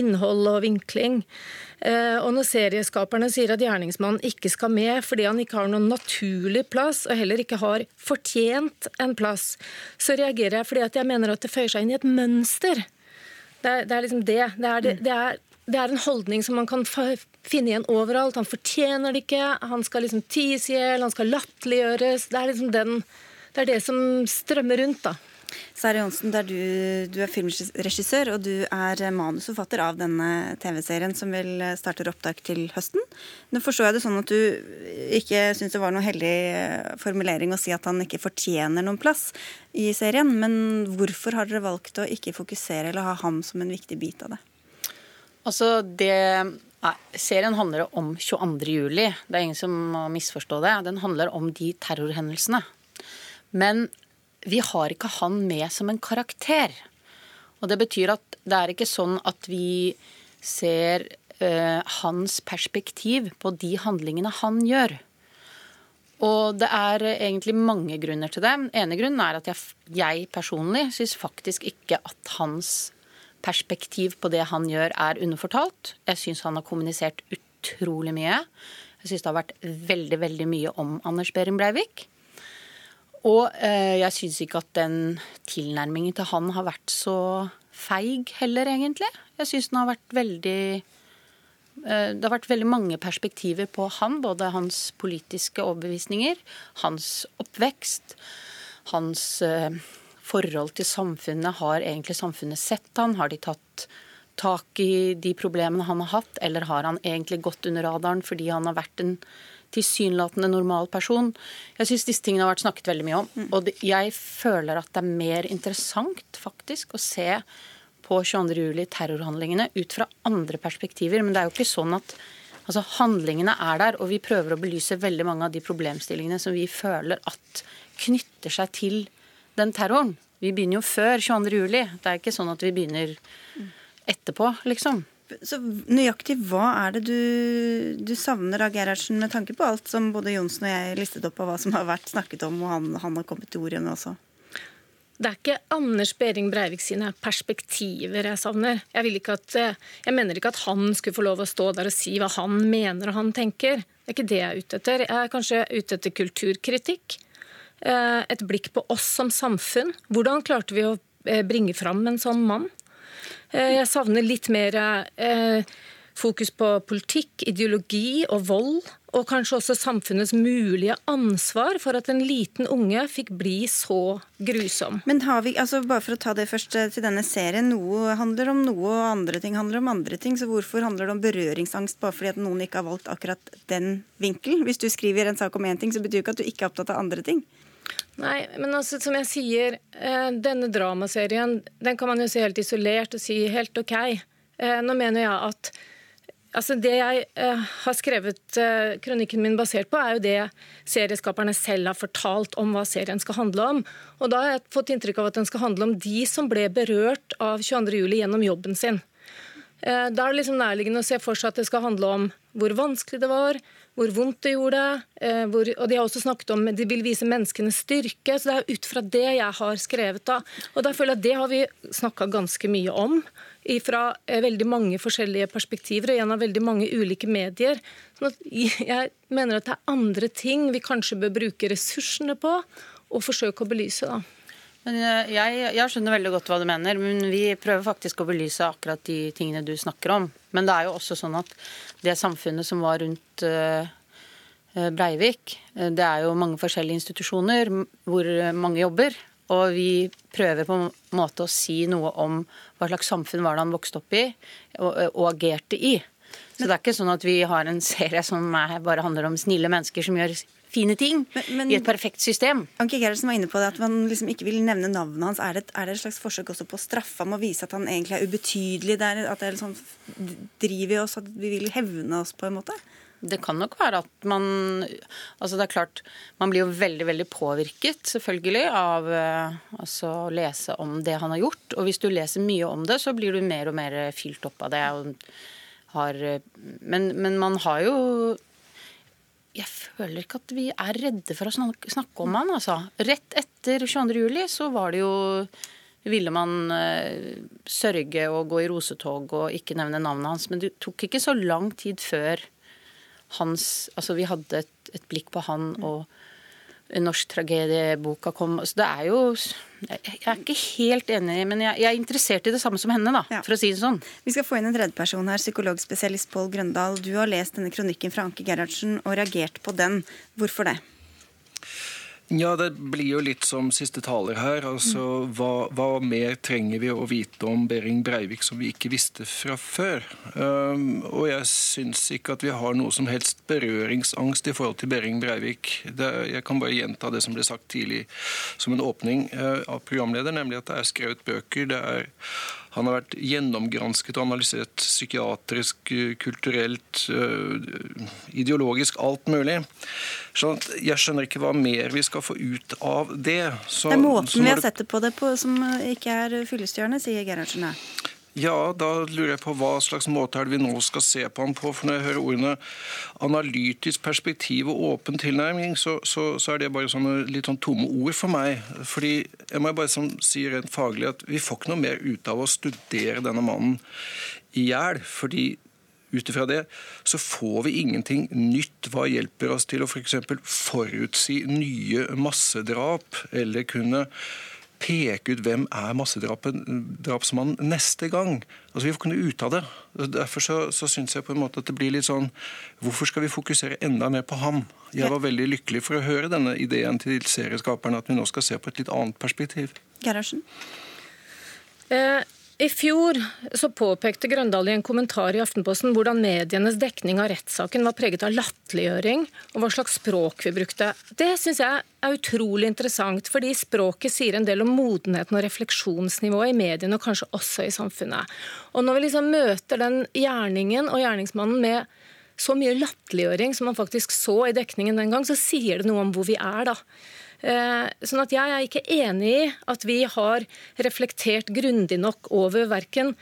innhold og vinkling. Eh, og når serieskaperne sier at gjerningsmannen ikke skal med fordi han ikke har noen naturlig plass, og heller ikke har fortjent en plass, så reagerer jeg fordi jeg mener at det føyer seg inn i et mønster. Det er, det er liksom det. Det er, det, det er det er en holdning som man kan finne igjen overalt. Han fortjener det ikke, han skal liksom ties i hjel, han skal latterliggjøres. Det liksom det er det som strømmer rundt, da. Sverre Johnsen, du, du, er filmregissør og du er manusforfatter av denne TV-serien som vil starte opptak til høsten. Nå forstår jeg det sånn at du ikke syns det var noen heldig formulering å si at han ikke fortjener noen plass i serien. Men hvorfor har dere valgt å ikke fokusere eller ha ham som en viktig bit av det? Altså, det Nei, serien handler om 22. juli. Det er ingen som må misforstå det. Den handler om de terrorhendelsene. Men vi har ikke han med som en karakter. Og det betyr at det er ikke sånn at vi ser uh, hans perspektiv på de handlingene han gjør. Og det er egentlig mange grunner til det. Den ene grunnen er at jeg, jeg personlig syns faktisk ikke at hans perspektiv på det han gjør, er underfortalt. Jeg syns han har kommunisert utrolig mye. Jeg syns det har vært veldig, veldig mye om Anders Behring Breivik. Og eh, jeg syns ikke at den tilnærmingen til han har vært så feig heller, egentlig. Jeg syns den har vært veldig eh, det har vært veldig mange perspektiver på han, både hans politiske overbevisninger, hans oppvekst, hans eh, forhold til samfunnet? Har egentlig samfunnet sett han? Har de tatt tak i de problemene han har hatt, eller har han egentlig gått under radaren fordi han har vært en tilsynelatende normal person? Jeg syns disse tingene har vært snakket veldig mye om. Mm. Og jeg føler at det er mer interessant faktisk å se på 22. juli terrorhandlingene ut fra andre perspektiver. Men det er jo ikke sånn at altså, handlingene er der, og vi prøver å belyse veldig mange av de problemstillingene som vi føler at knytter seg til den terroren. Vi begynner jo før 22. juli. Det er ikke sånn at vi begynner etterpå, liksom. Så nøyaktig hva er det du, du savner av Gerhardsen, med tanke på alt som både Johnsen og jeg listet opp av hva som har vært snakket om, og han, han har kommet til orde med også? Det er ikke Anders Behring Breivik sine perspektiver jeg savner. Jeg, ikke at, jeg, mener ikke at han skulle få lov å stå der og si hva han mener og han tenker. Det er ikke det jeg er ute etter. Jeg er kanskje ute etter kulturkritikk. Eh, et blikk på oss som samfunn. Hvordan klarte vi å eh, bringe fram en sånn mann? Eh, jeg savner litt mer fokus på politikk, ideologi og vold. Og kanskje også samfunnets mulige ansvar for at en liten unge fikk bli så grusom. Men har vi, altså bare for å ta det først til denne serien, Noe handler om noe, og andre ting handler om andre ting. Så hvorfor handler det om berøringsangst bare fordi at noen ikke har valgt akkurat den vinkelen? Hvis du skriver en sak om én ting, så betyr jo ikke at du ikke er opptatt av andre ting. Nei, men altså, som jeg sier, eh, denne dramaserien den kan man jo se helt isolert og si helt OK. Eh, nå mener jeg at altså Det jeg eh, har skrevet kronikken min basert på, er jo det serieskaperne selv har fortalt om hva serien skal handle om. Og Da har jeg fått inntrykk av at den skal handle om de som ble berørt av 22.07. gjennom jobben sin. Da er det liksom nærliggende å se for seg at det skal handle om hvor vanskelig det var, hvor vondt det gjorde. Hvor, og de har også snakket om de vil vise menneskenes styrke. Så det er ut fra det jeg har skrevet da. Og da føler jeg at det har vi snakka ganske mye om fra veldig mange forskjellige perspektiver og gjennom veldig mange ulike medier. Sånn jeg mener at det er andre ting vi kanskje bør bruke ressursene på og forsøke å belyse. da. Men jeg, jeg, skjønner veldig godt hva du mener, men vi prøver faktisk å belyse akkurat de tingene du snakker om. Men det er jo også sånn at det samfunnet som var rundt Breivik, det er jo mange forskjellige institusjoner hvor mange jobber. Og vi prøver på en måte å si noe om hva slags samfunn var det han vokste opp i og, og agerte i. Så det er ikke sånn at vi har en serie som bare handler om snille mennesker som gjør fine ting men, men, i et perfekt system. Anke Gerhardsen var inne på det at man liksom ikke vil nevne navnet hans. Er det, er det, et slags forsøk også på å straffe ham og vise at han egentlig er ubetydelig? Der, at det er sånn, driver i oss, at vi vil hevne oss på en måte? Det kan nok være at man Altså det er klart, man blir jo veldig, veldig påvirket, selvfølgelig, av altså, å lese om det han har gjort. Og hvis du leser mye om det, så blir du mer og mer fylt opp av det. Har, men, men man har jo jeg føler ikke at vi er redde for å snakke om han, altså. Rett etter 22.07. så var det jo ville man uh, sørge og gå i rosetog og ikke nevne navnet hans. Men det tok ikke så lang tid før hans Altså, vi hadde et, et blikk på han, og norsk tragedieboka kom. Så det er jo Jeg er ikke helt enig, men jeg, er interessert i det samme som henne, da, ja. for å si det sånn. Vi skal få inn en tredjeperson her, psykologspesialist Pål Grøndal. Du har lest denne kronikken fra Anke Gerhardsen og reagert på den. Hvorfor det? Ja, det blir jo litt som siste taler her. Altså, hva, hva, mer trenger vi å vite om Behring Breivik som vi ikke visste fra før? Um, og jeg syns ikke at vi har noe som helst berøringsangst i forhold til Behring Breivik. Det, jeg kan bare gjenta det som ble sagt tidlig som en åpning uh, av programleder, nemlig at det er skrevet bøker. det er han har vært gjennomgransket og analysert psykiatrisk, kulturelt, øh, ideologisk, alt mulig. Så jeg skjønner ikke hva mer vi skal få ut av det. Så, det er måten vi har sett det på det på som ikke er fyllestgjørende, sier Gerhardsen her. Ja, da lurer jeg på hva slags måte er det vi nå skal se på han på. For når jeg hører ordene analytisk perspektiv og åpen tilnærming, så, så, så er det bare sånne litt sånn tomme ord for meg. Fordi jeg må bare sånn, si rent faglig at vi får ikke noe mer ut av å studere denne mannen i hjel. Fordi ut ifra det så får vi ingenting nytt. Hva hjelper oss til å f.eks. For forutsi nye massedrap, eller kunne peke ut hvem er massedrapsmannen neste gang. Altså Vi får kunne ut av det. Derfor så, så syns jeg på en måte at det blir litt sånn Hvorfor skal vi fokusere enda mer på ham? Jeg var veldig lykkelig for å høre denne ideen til serieskaperne, at vi nå skal se på et litt annet perspektiv. Gerhardsen? Eh, i fjor så påpekte Grøndal i en kommentar i Aftenposten hvordan medienes dekning av rettssaken var preget av latterliggjøring og hva slags språk vi brukte. Det syns jeg er utrolig interessant, fordi språket sier en del om modenheten og refleksjonsnivået i mediene og kanskje også i samfunnet. Og når vi liksom møter den gjerningen og gjerningsmannen med så mye latterliggjøring som man faktisk så i dekningen den gang, så sier det noe om hvor vi er da. Eh, sånn at jeg er ikke enig i at vi har reflektert grundig nok over verken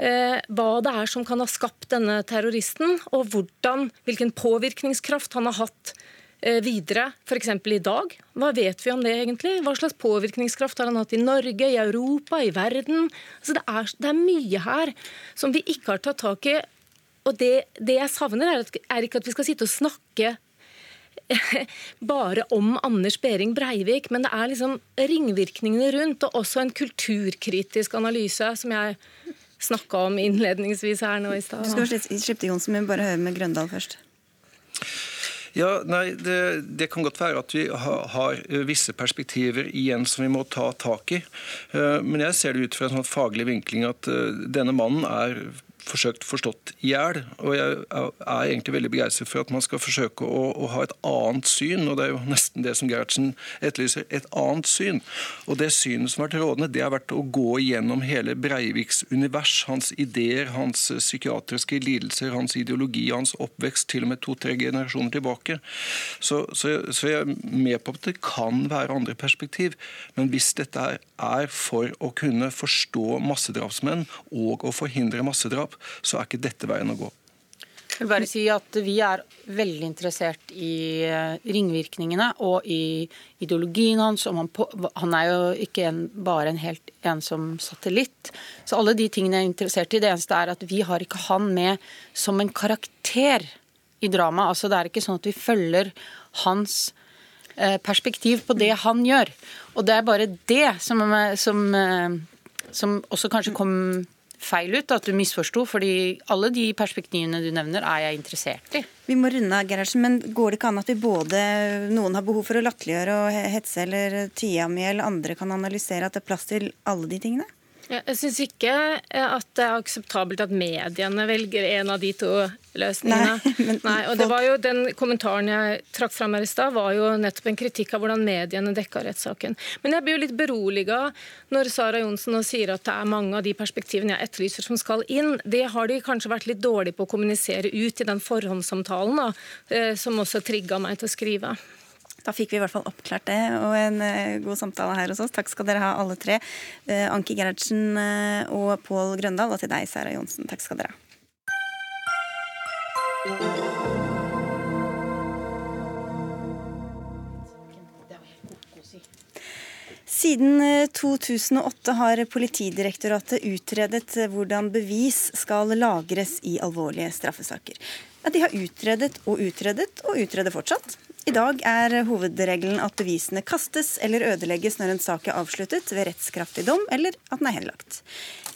eh, hva det er som kan ha skapt denne terroristen, og hvordan, hvilken påvirkningskraft han har hatt eh, videre, f.eks. i dag. Hva vet vi om det egentlig? Hva slags påvirkningskraft har han hatt i Norge, i Europa, i verden? Altså det, er, det, er, mye her som vi ikke har tatt tak i. Og det, det jeg savner, er, at, er ikke at vi skal sitte og snakke bare om Anders Behring Breivik, men det er liksom ringvirkningene rundt, og også en kulturkritisk analyse, som jeg snakka om innledningsvis her nå i stad. Du skal slippe til Johnsen, men bare høre med Grøndal først. Ja, nei, det, det, kan godt være at vi har, har, visse perspektiver igjen som vi må ta tak i. Eh, men jeg ser det ut fra en sånn faglig vinkling at eh, denne mannen er forsøkt forstått i hjel. Og jeg er egentlig veldig begeistret for at man skal forsøke å, å, ha et annet syn. Og det er jo nesten det som Gerhardsen etterlyser. Et annet syn. Og det synet som har vært rådende, det har vært å gå gjennom hele Breiviks univers. Hans ideer, hans psykiatriske lidelser, hans ideologi, hans oppvekst til og med to-tre generasjoner tilbake. Så, så, så, jeg er med på at det kan være andre perspektiv. Men hvis dette er for å kunne forstå massedrapsmenn og å forhindre massedrap, drap, så er ikke dette veien å gå. Jeg vil bare si at Vi er veldig interessert i eh, ringvirkningene og i ideologien hans. Han, på, han, er jo ikke en, bare en helt ensom satellitt. Så alle de tingene jeg er interessert i. Det eneste er at vi har ikke han med som en karakter i dramaet. Altså, det er ikke sånn at vi følger hans eh, perspektiv på det han gjør. Og det er bare det som, som, eh, som også kanskje kom feil ut, at du misforsto. fordi alle de perspektivene du nevner, er jeg interessert i. Vi må runde av, Gerhardsen, men går det ikke an at vi både noen har behov for å latterliggjøre og hetse eller tie ham i, eller andre kan analysere at det er plass til alle de tingene? Jeg syns ikke eh, at det er akseptabelt at mediene velger en av de to løsningene. Nei, men, Nei, og det var jo Den kommentaren jeg trakk fram her i stad, var jo nettopp en kritikk av hvordan mediene dekka rettssaken. Men jeg blir jo litt beroliga når Sara Johnsen nå sier at det er mange av de perspektivene jeg etterlyser som skal inn. Det har de kanskje vært litt dårlige på å kommunisere ut i den forhåndssamtalen da, eh, som også trigga meg til å skrive. Da fikk vi i hvert fall oppklart det, og en uh, god samtale her hos oss. Takk skal dere ha, alle tre. Uh, Anki Gerhardsen og Pål Grøndal, og til deg, Sara Johnsen. Takk skal dere ha. Siden 2008 har Politidirektoratet utredet hvordan bevis skal lagres i alvorlige straffesaker. De har utredet og utredet og utreder fortsatt. I dag er hovedregelen at bevisene kastes eller ødelegges når en sak er avsluttet ved rettskraftig dom, eller at den er henlagt.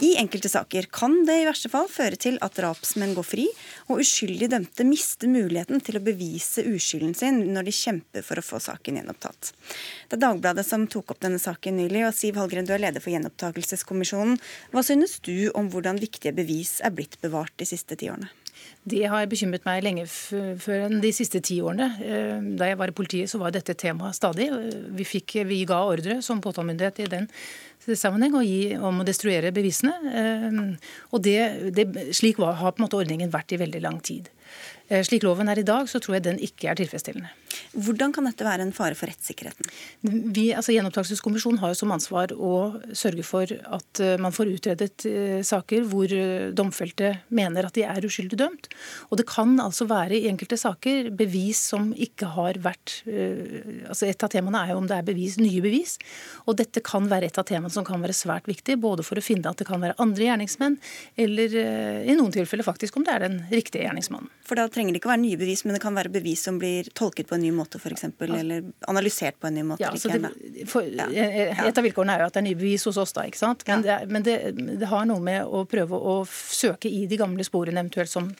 I enkelte saker kan det i verste fall føre til at drapsmenn går fri, og uskyldig dømte mister muligheten til å bevise uskylden sin når de kjemper for å få saken gjenopptatt. Det er Dagbladet som tok opp denne saken nylig, og Siv Hallgren, du er leder for Gjenopptakelseskommisjonen. Hva synes du om hvordan viktige bevis er blitt bevart de siste ti årene? Det har bekymret meg lenge før enn de siste ti årene. Eh, da jeg var i politiet, så var dette tema stadig. Vi, fikk, vi ga ordre som påtalemyndighet i den sammenheng gi, om å destruere bevisene. Eh, og det, det, slik var, har på en måte ordningen vært i veldig lang tid. Eh, slik loven er i dag, så tror jeg den ikke er tilfredsstillende. Hvordan kan dette være en fare for rettssikkerheten? Vi, altså Gjenopptakelseskommisjonen har jo som ansvar å sørge for at eh, man får utredet uh, saker hvor domfelte mener at de er uskyldig dømt. Og det kan altså være i enkelte saker bevis som ikke har vært altså Et av temaene er jo om det er bevis, nye bevis. Og dette kan være et av temaene som kan være svært viktig, både for å finne at det kan være andre gjerningsmenn, eller i noen tilfeller faktisk om det er den riktige gjerningsmannen. For da trenger det ikke å være nye bevis, men det kan være bevis som blir tolket på en ny måte f.eks., eller analysert på en ny måte. Ja, det, for, et av vilkårene er jo at det er nye bevis hos oss, da. ikke sant? Men, det, men det, det har noe med å prøve å søke i de gamle sporene eventuelt som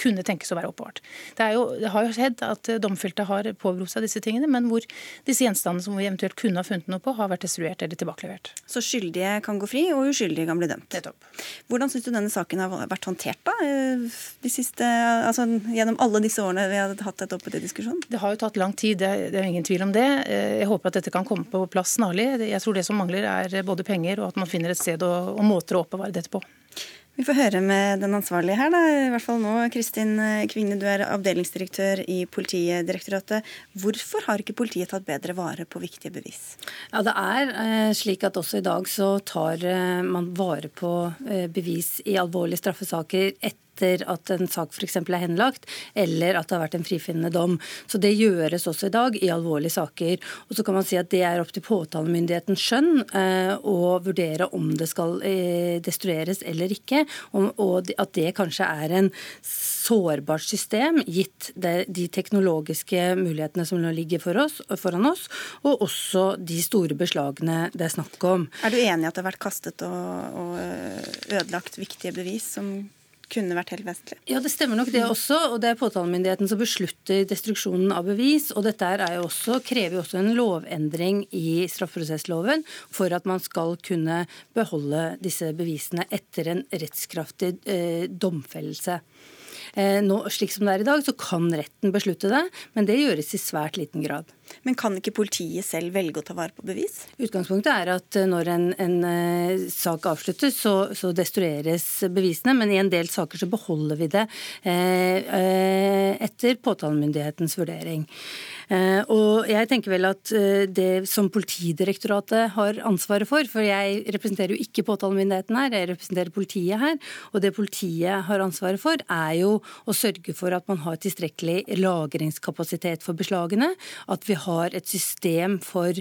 kunne tenkes å være oppbevart. Det, jo, det, har jo skjedd at domfelte har påberopt seg disse tingene, men hvor disse gjenstandene som vi eventuelt kunne ha funnet noe på, har vært destruert eller tilbakelevert. Så skyldige kan gå fri, og uskyldige kan bli dømt. Nettopp. Hvordan syns du denne saken har vært håndtert da, de siste, altså, gjennom alle disse årene vi har hatt dette oppe til diskusjon? Det har jo tatt lang tid, det, det er ingen tvil om det. Jeg håper at dette kan komme på plass snarlig. Jeg tror det som mangler er både penger og at man finner et sted og, og måter å oppbevare dette på. Vi får høre med den ansvarlige her, da. i hvert fall nå. Kristin Kvigne, du er avdelingsdirektør i Politidirektoratet. Hvorfor har ikke politiet tatt bedre vare på viktige bevis? Ja, Det er eh, slik at også i dag så tar eh, man vare på eh, bevis i alvorlige straffesaker etter etter at en sak f.eks. er henlagt, eller at det har vært en frifinnende dom. Så Det gjøres også i dag i alvorlige saker. Og Så kan man si at det er opp til påtalemyndighetens skjønn eh, å vurdere om det skal eh, destrueres eller ikke, og, at det kanskje er en sårbart system, gitt de teknologiske mulighetene som nå ligger for oss, foran oss, og også de store beslagene det er snakk om. Er du enig i at det har vært kastet og, og ødelagt viktige bevis som kunne vært helt vesentlig. Ja, det stemmer nok det også. Og det er påtalemyndigheten som beslutter destruksjonen av bevis. Og dette jo også, krever jo også en lovendring i straffeprosessloven for at man skal kunne beholde disse bevisene etter en rettskraftig eh, domfellelse. Eh, nå, slik som det er i dag, så kan retten beslutte det, men det gjøres i svært liten grad. Men kan ikke politiet selv velge å ta vare på bevis? Utgangspunktet er at eh, når en, en uh, sak avsluttes, så, så, destrueres bevisene. Men i en del saker så beholder vi det uh, etter påtalemyndighetens vurdering. Og jeg tenker vel at det som Politidirektoratet har ansvaret for, for jeg representerer jo ikke påtalemyndigheten her, jeg representerer politiet her, og det politiet har ansvaret for, er jo å sørge for at man har tilstrekkelig lagringskapasitet for beslagene, at vi har et system for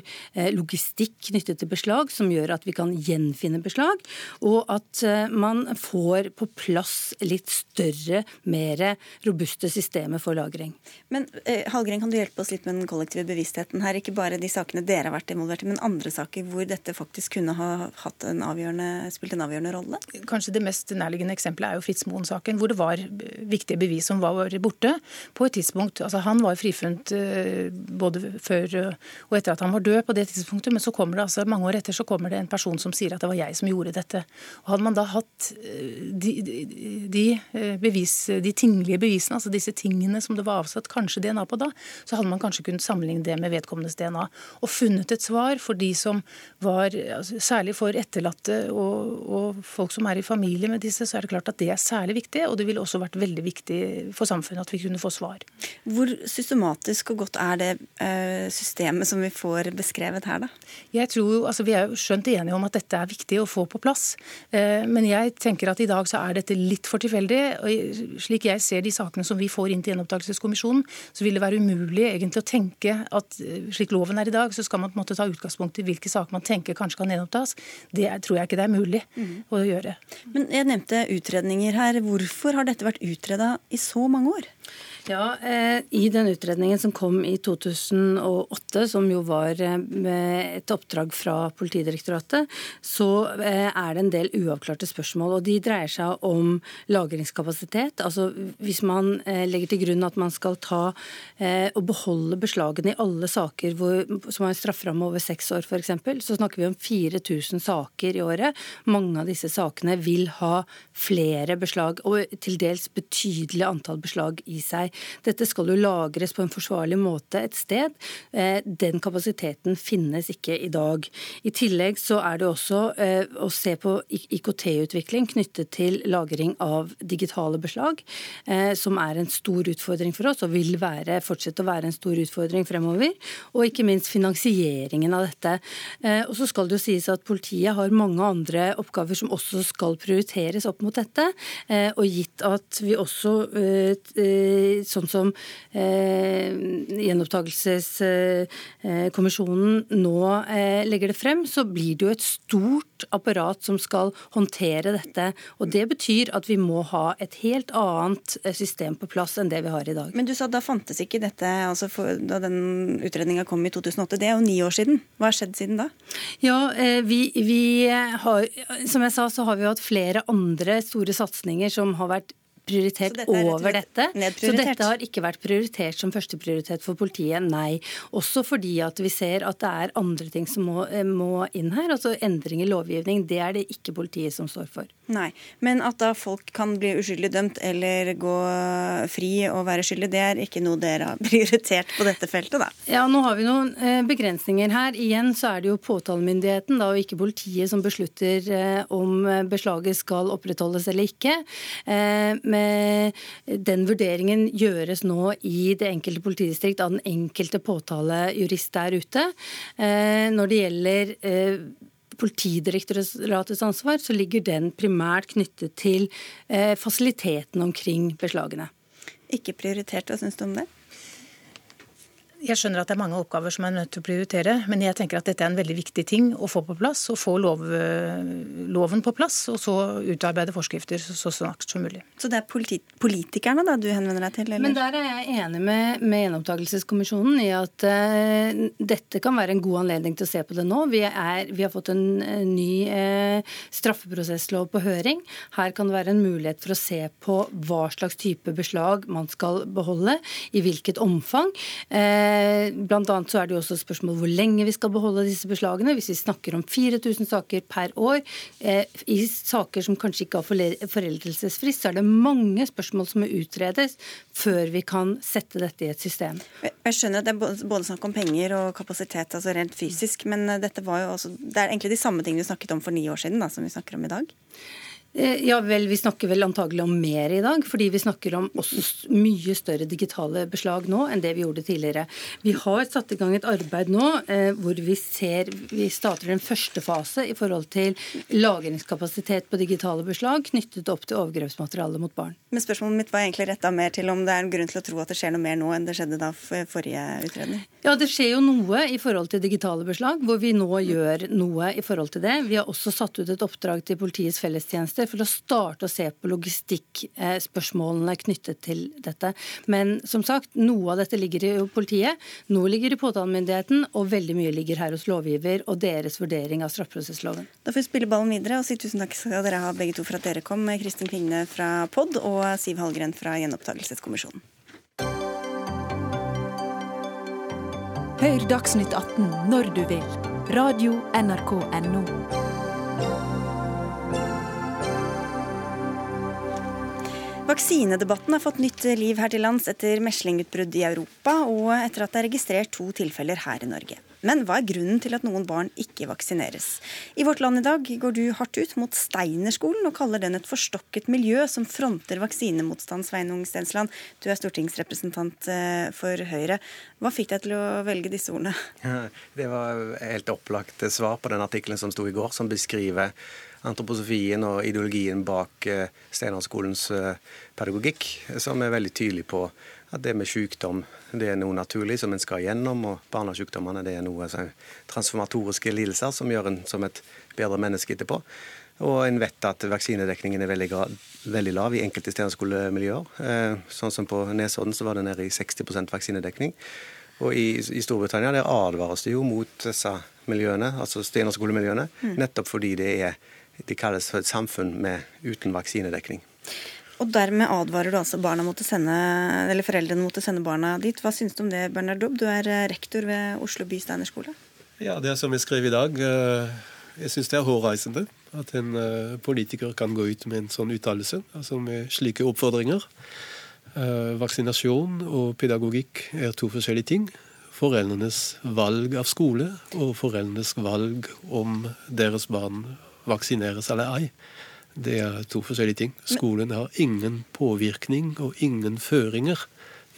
logistikk knyttet til beslag som gjør at vi kan gjenfinne beslag, og at man får på plass litt større, mer robuste systemer for lagring. Men Halgren, kan du hjelpe oss litt med den kollektive bevisstheten her? Ikke bare de sakene dere har vært involvert i, men andre saker hvor dette faktisk kunne ha en spilt en avgjørende rolle? Kanskje det mest nærliggende eksempelet er jo Fritz Moen-saken, hvor det var viktige bevis som var borte på et tidspunkt. Altså, han var frifunnet eh, både før og etter at han var død på det tidspunktet, men så kommer det altså, mange år etter så kommer det en person som sier at det var jeg som gjorde dette. Og Hadde man da hatt eh, de, de, eh, bevis, de tinglige bevisene, altså disse tingene som det var avsatt kanskje DNA på da, så hadde man kanskje kunne sammenligne det med vedkommendes DNA. Og funnet et svar for de som var altså, Særlig for etterlatte og, og, folk som er i familie med disse, så er det klart at det er særlig viktig. Og det ville også vært veldig viktig for samfunnet at vi kunne få svar. Hvor systematisk og godt er det eh, systemet som vi får beskrevet her, da? Jeg tror, altså Vi er jo skjønt enige om at dette er viktig å få på plass. Eh, men jeg tenker at i dag så er dette litt for tilfeldig. og Slik jeg ser de sakene som vi får inn til Gjenopptakelseskommisjonen, så vil det være umulig egentlig å tenke at eh, slik loven er i dag, så skal man på en måte ta utgangspunkt i hvilke saker man tenker kanskje kan gjenopptas. Det tror jeg ikke det er mulig mm. å gjøre. Men jeg nevnte utredninger her. Hvorfor har dette vært utreda i så mange år? Ja, eh, I den utredningen som kom i 2008, som jo var eh, et oppdrag fra Politidirektoratet, så eh, er det en del uavklarte spørsmål. og De dreier seg om lagringskapasitet. Altså Hvis man legger til grunn at man skal ta og beholde beslagene i alle saker hvor, som har en strafferamme over seks år f.eks., så snakker vi om 4000 saker i året. Mange av disse sakene vil ha flere beslag, og til dels betydelig antall beslag i seg. Dette skal jo lagres på en forsvarlig måte et sted. Eh, den kapasiteten finnes ikke i dag. I tillegg så er det også eh, å se på IKT-utvikling knyttet til lagring av digitale beslag, eh, som er en stor utfordring for oss og vil være, fortsette å være en stor utfordring fremover. Og ikke minst finansieringen av dette. Og så skal det jo sies at politiet har mange andre oppgaver som også skal prioriteres opp mot dette. Og gitt at vi også sånn som eh, Gjenopptakelseskommisjonen nå eh, legger det frem, så blir det jo et stort apparat som skal håndtere dette. Og Det betyr at vi må ha et helt annet eh, system på plass enn det vi har i dag. Men du sa da fantes ikke dette altså for, da den utredninga kom i 2008. Det er jo ni år siden. Hva har skjedd siden da? Ja, eh, vi, vi har, Som jeg sa, så har vi hatt flere andre store satsinger som har vært prioritert dette over dette. Så dette har ikke vært prioritert som førsteprioritet for politiet, nei. Også fordi at vi ser at det er andre ting som må, eh, må inn her. Altså endring i lovgivning. Det er det ikke politiet som står for. Nei, Men at da folk kan bli uskyldig dømt eller gå fri og være skyldig, det er ikke noe dere har prioritert på dette feltet, da? Ja, nå har vi noen eh, begrensninger her. Igjen så er det jo påtalemyndigheten da, og ikke politiet som beslutter eh, om beslaget skal opprettholdes eller ikke. Men den vurderingen gjøres nå i det enkelte politidistrikt av den enkelte påtalejurist der ute. Eh, når det gjelder eh, Politidirektoratets ansvar, så ligger den primært knyttet til fasilitetene fasiliteten omkring beslagene. Ikke prioritert, hva syns du om det? Jeg skjønner at det er mange oppgaver som er nødt til å prioritere, men jeg tenker at dette er en veldig viktig ting å få på plass. Å få lov, loven på plass, og så utarbeide forskrifter så snart som mulig. Så det er politi politikerne da du henvender deg til? Eller? Men der er jeg enig med, med Gjenopptakelseskommisjonen i at uh, dette kan være en god anledning til å se på det nå. Vi, er, vi har fått en, en ny uh, straffeprosesslov på høring. Her kan det være en mulighet for å se på hva slags type beslag man skal beholde, i hvilket omfang. Uh, Eh, blant annet så er det jo også spørsmål hvor lenge vi skal beholde disse beslagene. Hvis vi snakker om 4000 saker per år, eh, i saker som kanskje ikke har foreldelsesfrist, så er det mange spørsmål som må utredes før vi kan sette dette i et system. Jeg skjønner at det er både snakk om penger og kapasitet, altså rent fysisk, men eh, dette var jo også, det er egentlig de samme tingene vi snakket om for ni år siden da, som vi snakker om i dag? Eh, ja vel, Vi snakker vel antagelig om mer i dag, fordi vi snakker om også mye større digitale beslag nå enn det vi gjorde tidligere. Vi har satt i gang et arbeid nå eh, hvor vi ser vi starter en første fase i forhold til lagringskapasitet på digitale beslag knyttet opp til overgrepsmateriale mot barn. Men Spørsmålet mitt var egentlig retta mer til om det er en grunn til å tro at det skjer noe mer nå enn det skjedde da forrige utredning? Ja, det skjer jo noe i forhold til digitale beslag, hvor vi nå gjør noe i forhold til det. Vi har også satt ut et oppdrag til Politiets fellestjeneste tjenester for å starte å se på logistikkspørsmålene knyttet til dette. Men som sagt, noe av dette ligger i politiet, noe ligger i påtalemyndigheten, og veldig mye ligger her hos lovgiver og deres vurdering av straffeprosessloven. Da får vi spille ballen videre og si tusen takk skal dere ha begge to for at dere kom. Kristin Kvigne fra POD og Siv Hallgren fra Gjenopptakelseskommisjonen. Hør Dagsnytt 18 når du vil. Radio NRK Radio.nrk.no. Vaksinedebatten har fått nytt liv her til lands etter meslingutbrudd i Europa, og etter at det er registrert to tilfeller her i Norge. Men hva er grunnen til at noen barn ikke vaksineres? I Vårt Land i dag går du hardt ut mot Steinerskolen og kaller den et forstokket miljø som fronter vaksinemotstand. Sveinung Stensland, du er stortingsrepresentant eh, for Høyre. Hva fikk deg til å velge disse ordene? Det var helt opplagt svar på den artikkelen som sto i går, som beskriver antroposofien og ideologien bak eh, Steinerskolens eh, pedagogikk, som er veldig tydelig på at det med sykdom det er noe naturlig som en skal gjennom, og barnesykdommene det er noe transformatoriske lidelser som gjør en som et bedre menneske etterpå. Og en vet at vaksinedekningen er veldig, veldig lav i enkelte steinerskolemiljøer. Eh, sånn som på Nesodden så var det nede i 60 vaksinedekning. Og i, i, Storbritannia der advares det jo mot disse miljøene, altså steinerskolemiljøene, mm. nettopp fordi det er de kalles for et samfunn med, uten vaksinedekning. Og Dermed advarer du altså barna mot å sende, eller foreldrene mot å sende barna dit. Hva syns du om det, Bernard Dobb? Du er eh, rektor ved Oslo by steinerskole. Ja, det er som jeg skrev i dag. Eh, jeg syns det er hårreisende at en eh, politiker kan gå ut med en sånn uttalelse, altså med slike oppfordringer. Vaksinasjon og pedagogikk er to forskjellige ting. Foreldrenes valg av skole og foreldrenes valg om deres barn vaksineres eller ei. Det er to forskjellige ting. Skolen har ingen påvirkning og ingen føringer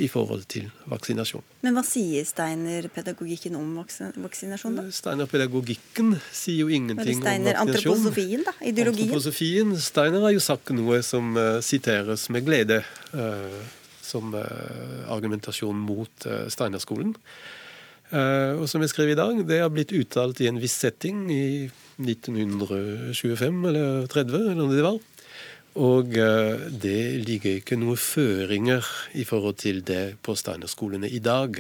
i forhold til vaksinasjon. Men hva sier Steiner-pedagogikken om vaksinasjon, da? Steiner-pedagogikken sier jo ingenting Steiner, om vaksinasjon. Antroposofien, da? Ideologien? Antroposofien. Steiner har jo sagt noe som uh, siteres med glede uh, som uh, argumentasjon mot Steinerskolen. Og som jeg skrev i dag, det har blitt uttalt i en viss setting i 1925 eller 30, eller noe det var. Og eh, det ligger ikke noen føringer i forhold til det på Steinerskolene i dag.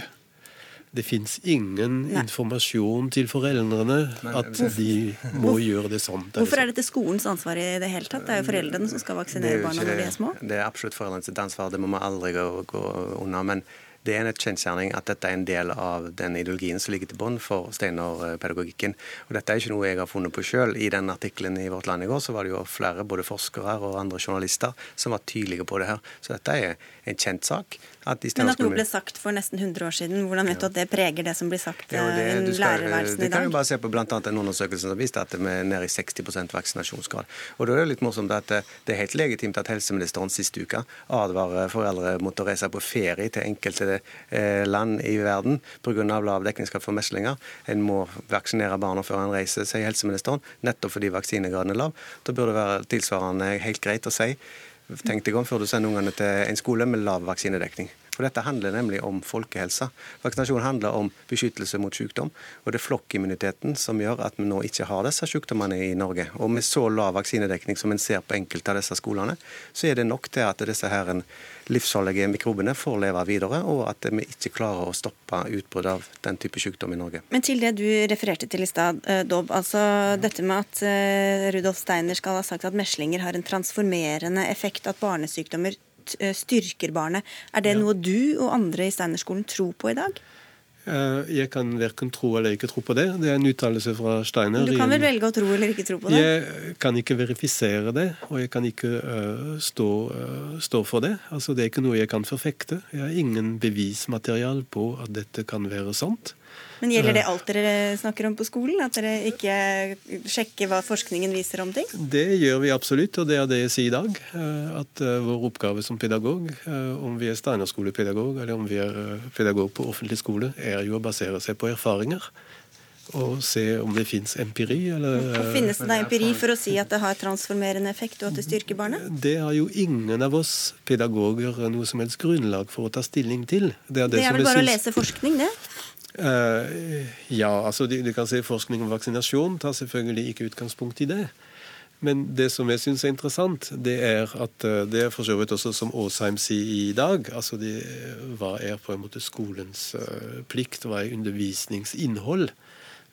Det fins ingen Nei. informasjon til foreldrene at de må gjøre det sånn. Hvorfor er dette skolens ansvar i det hele tatt? Det er jo foreldrene som skal vaksinere barna når de er små. Det er absolutt foreldrenes ansvar, det må vi aldri gå, gå unna. men det er en kjensgjerning at dette er en del av den ideologien som ligger til bunn for Steinar-pedagogikken. Og Dette er ikke noe jeg har funnet på sjøl. I den artikkelen i Vårt Land i går så var det jo flere både forskere og andre journalister som var tydelige på det her. Så dette er en kjent sak. At Men at noe ble sagt for nesten 100 år siden, hvordan vet du at det preger det som blir sagt ja, det, i lærerværelsen i dag? Du kan jo bare se på annet en undersøkelse som viste at vi er nede i 60% vaksinasjonsgrad. Og da er det litt morsomt at det er helt legitimt at helseministeren sist uke advarer foreldre mot å reise på ferie til enkelte eh, land i verden pga. lav dekningsgrad for meslinger. En må vaksinere barna før en reiser, sier helseministeren, nettopp fordi vaksinegraden er lav. Da burde det være tilsvarende helt greit å si Tenk deg om før du sender ungene til en skole med lav vaksinedekning. For Dette handler nemlig om folkehelsa. Vaksinasjon handler om beskyttelse mot sykdom. Og det er flokkimmuniteten som gjør at vi nå ikke har disse sykdommene i Norge. Og med så lav vaksinedekning som en ser på enkelte av disse skolene, så er det nok til at disse her livsfarlige mikrobene får leve videre, og at vi ikke klarer å stoppe utbrudd av den type sykdom i Norge. Men til det du refererte til i stad, Dob, Dobb. Altså dette med at eh, Rudolf Steiner skal ha sagt at meslinger har en transformerende effekt, at barnesykdommer Eh, styrker barnet. Er det ja. noe du og andre i Steinerskolen tror på i dag? Eh, jeg kan verken tro eller ikke tro på det. Det er en uttalelse fra Steiner. Du kan vel velge å tro eller ikke tro på det? Jeg kan ikke verifisere det, og jeg kan ikke uh, stå, uh, stå, for det. Altså, det er ikke noe jeg kan forfekte. Jeg har ingen bevismaterial på at dette kan være sant. Men Gjelder det alt dere snakker om på skolen? At dere ikke sjekker hva forskningen viser om ting? Det gjør vi absolutt, og det er det jeg sier i dag. eh, At eh, vår oppgave som pedagog, eh, om vi er Steinerskolepedagog eller om vi er eh, pedagog på offentlig skole, er jo å basere seg på erfaringer. Og se om det fins empiri, eller Og Finnes det da empiri for å si at det har transformerende effekt, og at det styrker barnet? Det har jo ingen av oss pedagoger noe som helst grunnlag for å ta stilling til. Det det er vel bare å lese forskning, det? Eh, ja, altså du, kan si forskning om vaksinasjon tar selvfølgelig ikke utgangspunkt i det. Men det som jeg syns er interessant, det er at eh, det er for så vidt også som Aasheim sier i dag. altså det, Hva er på en måte skolens eh, plikt? Hva er undervisningsinnhold?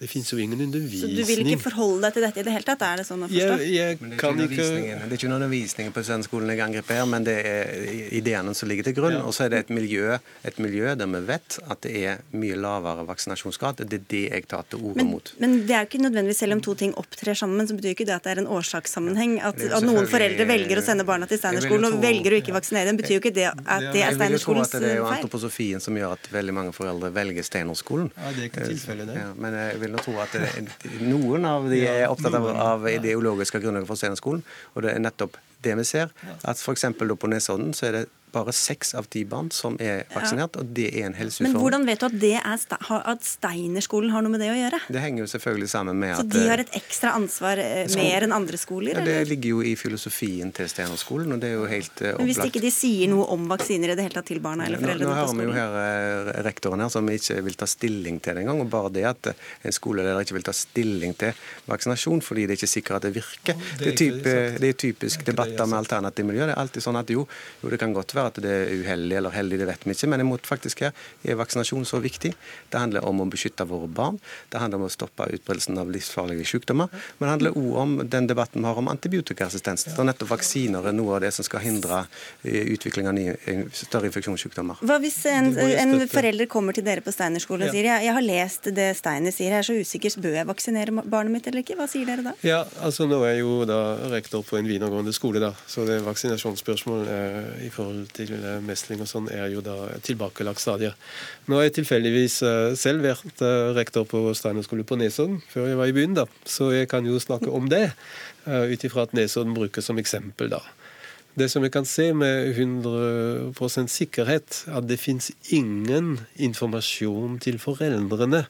Det fins jo ingen undervisning. Så du vil ikke forholde deg til dette i det hele tatt? Er det sånn å forstå? Jeg, jeg det er, ikke det er ikke undervisningen på studentskolen jeg angriper her, men det er ideene som ligger til grunn. Og så er det et miljø, et miljø der vi vet at det er mye lavere vaksinasjonsgrad. Det er det jeg tar til orde Men, mot. men det er jo ikke nødvendigvis selv om to ting opptrer sammen, så betyr ikke det at det er en årsakssammenheng. At, at noen foreldre velger å sende barna til Steinerskolen og velger å ikke vaksinere dem, betyr jo ikke det at det er Jeg vil jo tro Steinerskolens at det er jo antroposofien som gjør at veldig mange foreldre velger Steinerskolen. Ja, det er ikke tilfellet, det. Ja, men jeg vil nå tro at noen av de er opptatt av, av ideologiske grunnlag for Steinerskolen, og det er nettopp det vi ser. At f.eks. på Nesodden så er det bare seks av ti barn som er vaksinert, og det er en Men hvordan vet du at, det er, Ste- har- at Steinerskolen har noe med det å gjøre? Det henger jo selvfølgelig sammen med at... Så de har et ekstra ansvar eh, mer enn andre skoler? ja, Det eller? ligger jo i filosofien til Steinerskolen, og det er jo helt eh, Men hvis ikke de sier noe om vaksiner i det hele tatt til barna eller Nå, nå foreldrene på hører vi jo her eh, rektoren her som ikke vil ta stilling til det engang. og Bare det at eh, en skoleleder ikke vil ta stilling til vaksinasjon fordi det er ikke sikkert at det virker. Det er, typ, det er typisk debatter med alternativ miljø. Det er alltid sånn at jo, jo, det kan godt være at det er uheldig eller heldig, det vet vi ikke. Men imot faktisk her er vaksinasjon så viktig. Det handler om å beskytte våre barn. Det handler om å stoppe utbredelsen av livsfarlige sykdommer. Men det handler òg om den debatten vi har om antibiotikaresistens. For nettopp vaksiner er noe av det som skal hindre eh, utvikling av nye, eh, større infeksjonssykdommer. Hva hvis en, en forelder kommer til dere på Steiner skole og sier jeg, jeg har lest det Steiner sier, jeg er så usikker, bør jeg vaksinere barnet mitt eller ikke? Hva sier dere da? Ja, altså nå er jeg jo da rektor på en videregående skole, da, så det vaksinasjonsspørsmål eh, i forhold til eh, mesling og sånn er jo da tilbakelagt stadier. Nå har jeg tilfeldigvis eh, selv vært eh, rektor på Steiner skole på Nesodden før jeg var i byen, da, så jeg kan jo snakke om det ut ifra at Nesodden brukes som eksempel, da. Det som jeg kan se med 100 sikkerhet, at det fins ingen informasjon til foreldrene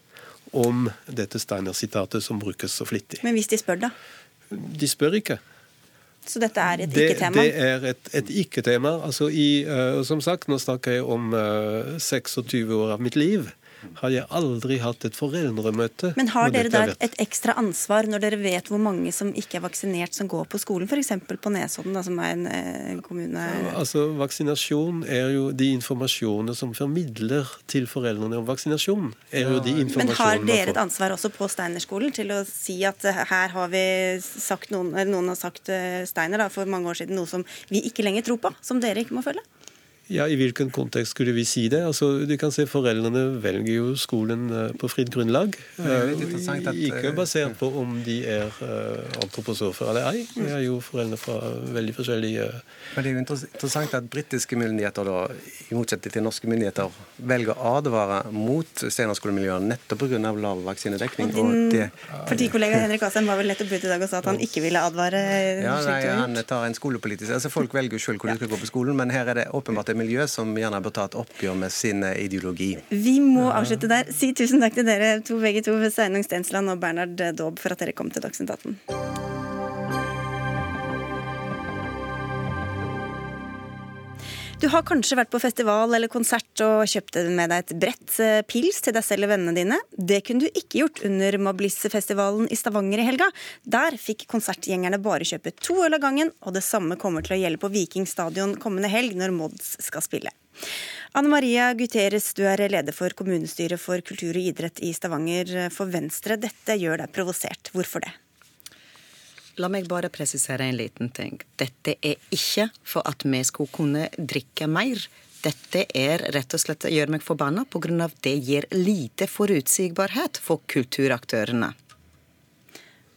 om dette Steiner-sitatet som brukes så flittig. Men hvis de spør, da? De spør ikke. Så dette er et ikke-tema? det er et, et ikke-tema. Altså i, uh, som sagt, nå snakker jeg om uh, 26 år av mitt liv. Har jeg aldri hatt et foreldremøte. Men har dere da et, ekstra ansvar når dere vet hvor mange som ikke er vaksinert som går på skolen, f.eks. på Nesodden, da, som er en eh, kommune Altså, Vaksinasjon er jo de informasjonene som formidler til foreldrene om vaksinasjon. er jo de Men har dere et ansvar også på Steinerskolen til å si at eh, her har vi sagt noen, eller noen har sagt eh, Steiner da, for mange år siden noe som vi ikke lenger tror på, som dere ikke må følge? Ja, I hvilken kontekst skulle vi si det? Altså, du kan se Foreldrene velger jo skolen eh, på fritt grunnlag. Litt Eh, at, Ikke eh, basert på om de er antroposofer eller ei. Vi er jo foreldre fra veldig forskjellige Men det er jo interessant at britiske myndigheter, da, i motsetning til norske myndigheter, velger å advare mot Steinerskolen-miljøet nettopp pga. lav vaksinedekning. Og Og din det, partikollega Henrik Asheim var vel nettopp ute i dag og sa at han ikke ville advare ja, nei, han tar en skolepolitisk altså Folk velger jo selv hvor de skal gå på skolen, men her er det åpenbart et miljø som gjerne bør ta et oppgjør med sin eh, ideologi. Vi må avslutte der. Si tusen takk til dere to begge to, Sveinung Stensland og Bernhard Daab, for at dere kom til Dagsnytt 18. Du har kanskje vært på festival eller konsert og kjøpt med deg et brett eh, pils til deg selv og vennene dine. Det kunne du ikke gjort under Mablisse-festivalen i Stavanger i helga. Der fikk konsertgjengerne bare kjøpe to øl av gangen, og det samme kommer til å gjelde på Viking stadion kommende helg når Mods skal spille. Anne Maria Guterres, du er leder for kommunestyret for kultur og idrett i Stavanger for Venstre. Dette gjør deg provosert. Hvorfor det? La meg bare presisere en liten ting. Dette er ikke for at vi skulle kunne drikke mer. Dette er rett og slett å gjøre meg forbanna pga. det gir lite forutsigbarhet for kulturaktørene.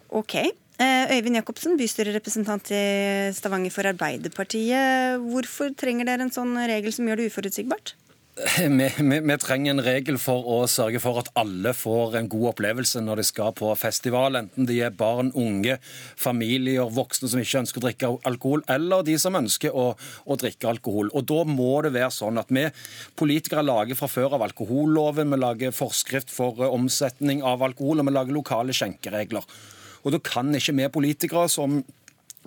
Ok. Eh, Øyvind Jacobsen, bystyrerepresentant i Stavanger for Arbeiderpartiet. Hvorfor trenger dere en sånn regel som gjør det uforutsigbart? vi, vi, vi, trenger en regel for å sørge for at alle får en god opplevelse når de skal på festival. Enten de er barn, unge, familier, voksne som ikke ønsker å drikke alkohol, eller de som ønsker å, å drikke alkohol. Og Da må det være sånn at vi politikere lager fra før av alkoholloven, vi lager forskrift for omsetning av alkohol, og vi lager lokale skjenkeregler. Og Da kan ikke vi politikere som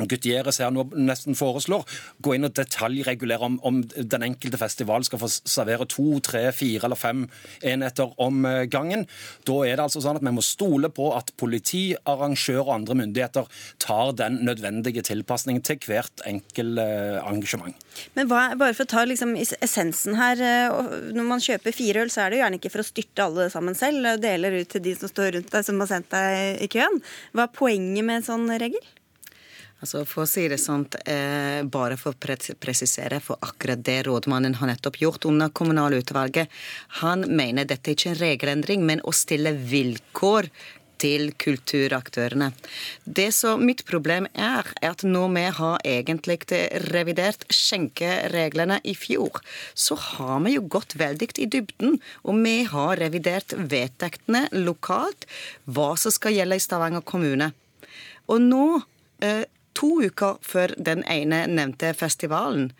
Gutierrez her nå nesten foreslår, gå inn og detaljregulere om, om, den enkelte festival skal få servere to, tre, fire eller fem enheter om eh, gangen. Da er det altså sånn at vi må stole på at politi, arrangør og andre myndigheter tar den nødvendige tilpasningen til hvert enkelt eh, engasjement. Men hva, bare for å ta liksom essensen her. Eh, når man kjøper fire øl, så er det jo gjerne ikke for å styrte alle sammen selv og deler ut til de som står rundt deg, som har sendt deg i køen. Hva er poenget med en sånn regel? Altså For å si det sånn, eh, bare for å presisere, for akkurat det rådmannen har nettopp gjort under kommunalutvalget, han mener dette ikke er en regelendring, men å stille vilkår til kulturaktørene. Det som mitt problem er, er at når vi har egentlig revidert skjenkereglene i fjor, så har vi jo gått veldig i dybden. Og vi har revidert vedtektene lokalt, hva som skal gjelde i Stavanger kommune. Og nå eh, To uker før den ene nevnte festivalen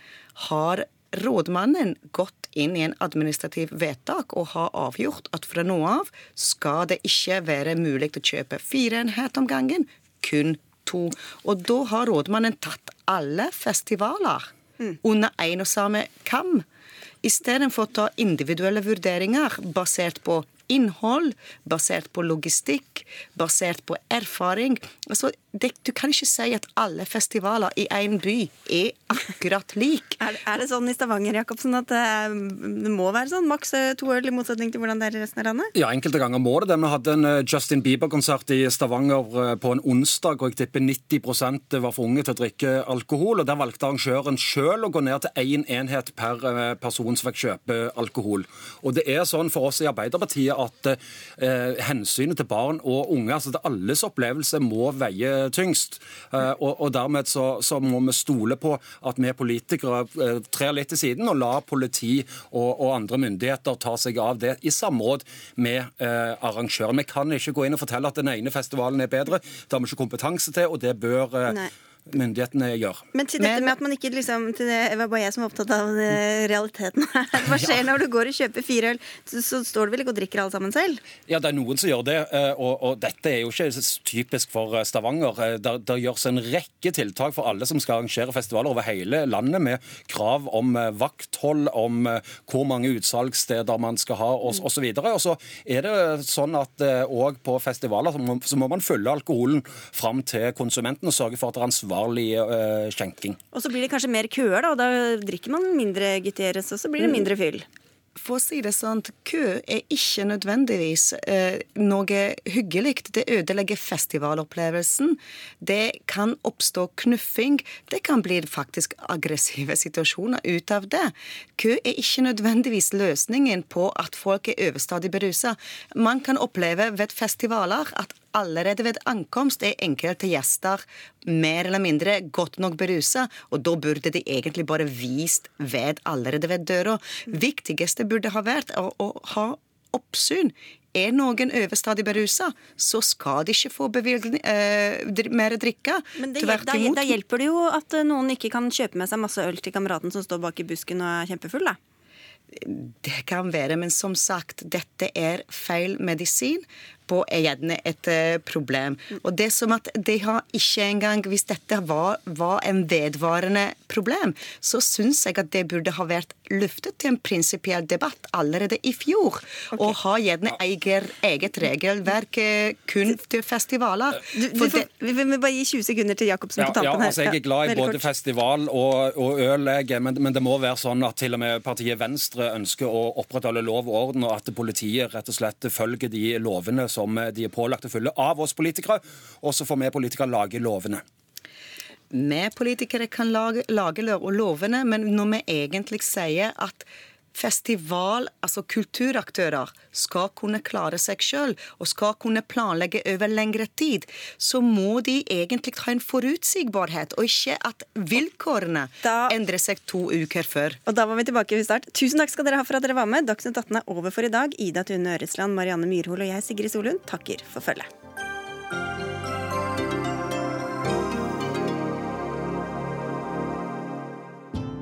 har rådmannen gått inn i en administrativ vedtak og har avgjort at fra nå av skal det ikke være mulig å kjøpe fire enheter om gangen, kun to. Og da har rådmannen tatt alle festivaler mm. under én og samme kam. Istedenfor å ta individuelle vurderinger basert på innhold, basert på logistikk, basert på erfaring. Altså, det, du kan ikke si at alle festivaler i én by er akkurat lik. er, er, det sånn i Stavanger Jakobsen, at det, det, må være sånn maks to øl, i motsetning til hvordan det er i resten av landet? Ja, enkelte ganger må det det. Vi hadde en eh, Justin Bieber-konsert i Stavanger eh, på en onsdag, og jeg tipper 90% var for unge til å drikke alkohol. og Der valgte arrangøren sjøl å gå ned til én enhet per eh, person som fikk kjøpe alkohol. Og det er sånn for oss i Arbeiderpartiet at eh, hensynet til barn og unge, altså til alles opplevelse, må veie tyngst. Eh, og, og, dermed så, så, må vi stole på at vi politikere eh, trer litt til siden og lar politi og, og, andre myndigheter ta seg av det i samråd med eh, arrangøren. Vi kan ikke gå inn og fortelle at den ene festivalen er bedre. Det har vi ikke kompetanse til, og det bør eh, Nei myndighetene gjør. Men til dette med at man ikke liksom til det, var bare jeg som var opptatt av realiteten her. Hva skjer ja. når du går og kjøper fire øl? Så, så, står du vel ikke og drikker alle sammen selv? Ja, det er noen som gjør det. Eh, og, og dette er jo ikke typisk for eh, Stavanger. Der, det, det gjøres en rekke tiltak for alle som skal arrangere festivaler over hele landet, med krav om vakthold, om hvor mange utsalgssteder man skal ha, osv. Og, så videre. og så er det sånn at òg på festivaler så må, så må man følge alkoholen fram til konsumenten og sørge for at det er ansvar ansvarlig uh, skjenking. Og så blir det kanskje mer køer, da, og da drikker man mindre Gutierrez, og så blir det mm. mindre fyll. For å si det sånn, kø er ikke nødvendigvis eh, noe hyggelig. Det ødelegger festivalopplevelsen. Det kan oppstå knuffing. Det kan bli faktisk aggressive situasjoner ut av det. Kø er ikke nødvendigvis løsningen på at folk er overstadig berusa. Man kan oppleve ved festivaler at allerede ved ankomst er enkelte gjester mer eller mindre godt nok berusa, og da burde de egentlig bare vist ved allerede ved døra. Viktigste burde ha vært å, å ha oppsyn. Er noen overstadig berusa, så skal de ikke få bevilgning, eh, mer drikke. Men det, da, da, hjelper det jo at noen ikke kan kjøpe med seg masse øl til kameraten som står bak i busken og er kjempefull, da. Det kan være, men som sagt, dette er feil medisin på er gjerne et eh, problem. Og det er som at de har ikke engang Hvis dette var, var en vedvarende problem, så syns jeg at det burde ha vært løftet til en prinsipiell debatt allerede i fjor. Okay. Og ha gjerne eget, eget regelverk eh, kun til festivaler. Du, du får, vi vil bare gi 20 sekunder til Jacobsen ja, på tampen her. Altså Jeg er glad i både festival og, og øl, men, men, det må være sånn at til og med partiet Venstre ønsker å opprettholde lov og orden, og at politiet rett og slett følger de lovene som de er pålagt å følge av oss politikere, og så får vi politikere lage lovene. Vi politikere kan lage, lage lovene, men når vi egentlig sier at festival, altså kulturaktører, skal kunne klare seg sjøl og skal kunne planlegge over lengre tid, så må de egentlig ha en forutsigbarhet, og ikke at vilkårene endrer seg to uker før. Og da var vi tilbake ved start. Tusen takk skal dere ha for at dere var med. Dagsnytt 18 er over for i dag. Ida Tune Øresland, Marianne Myrhol og jeg, Sigrid Solund, takker for følget.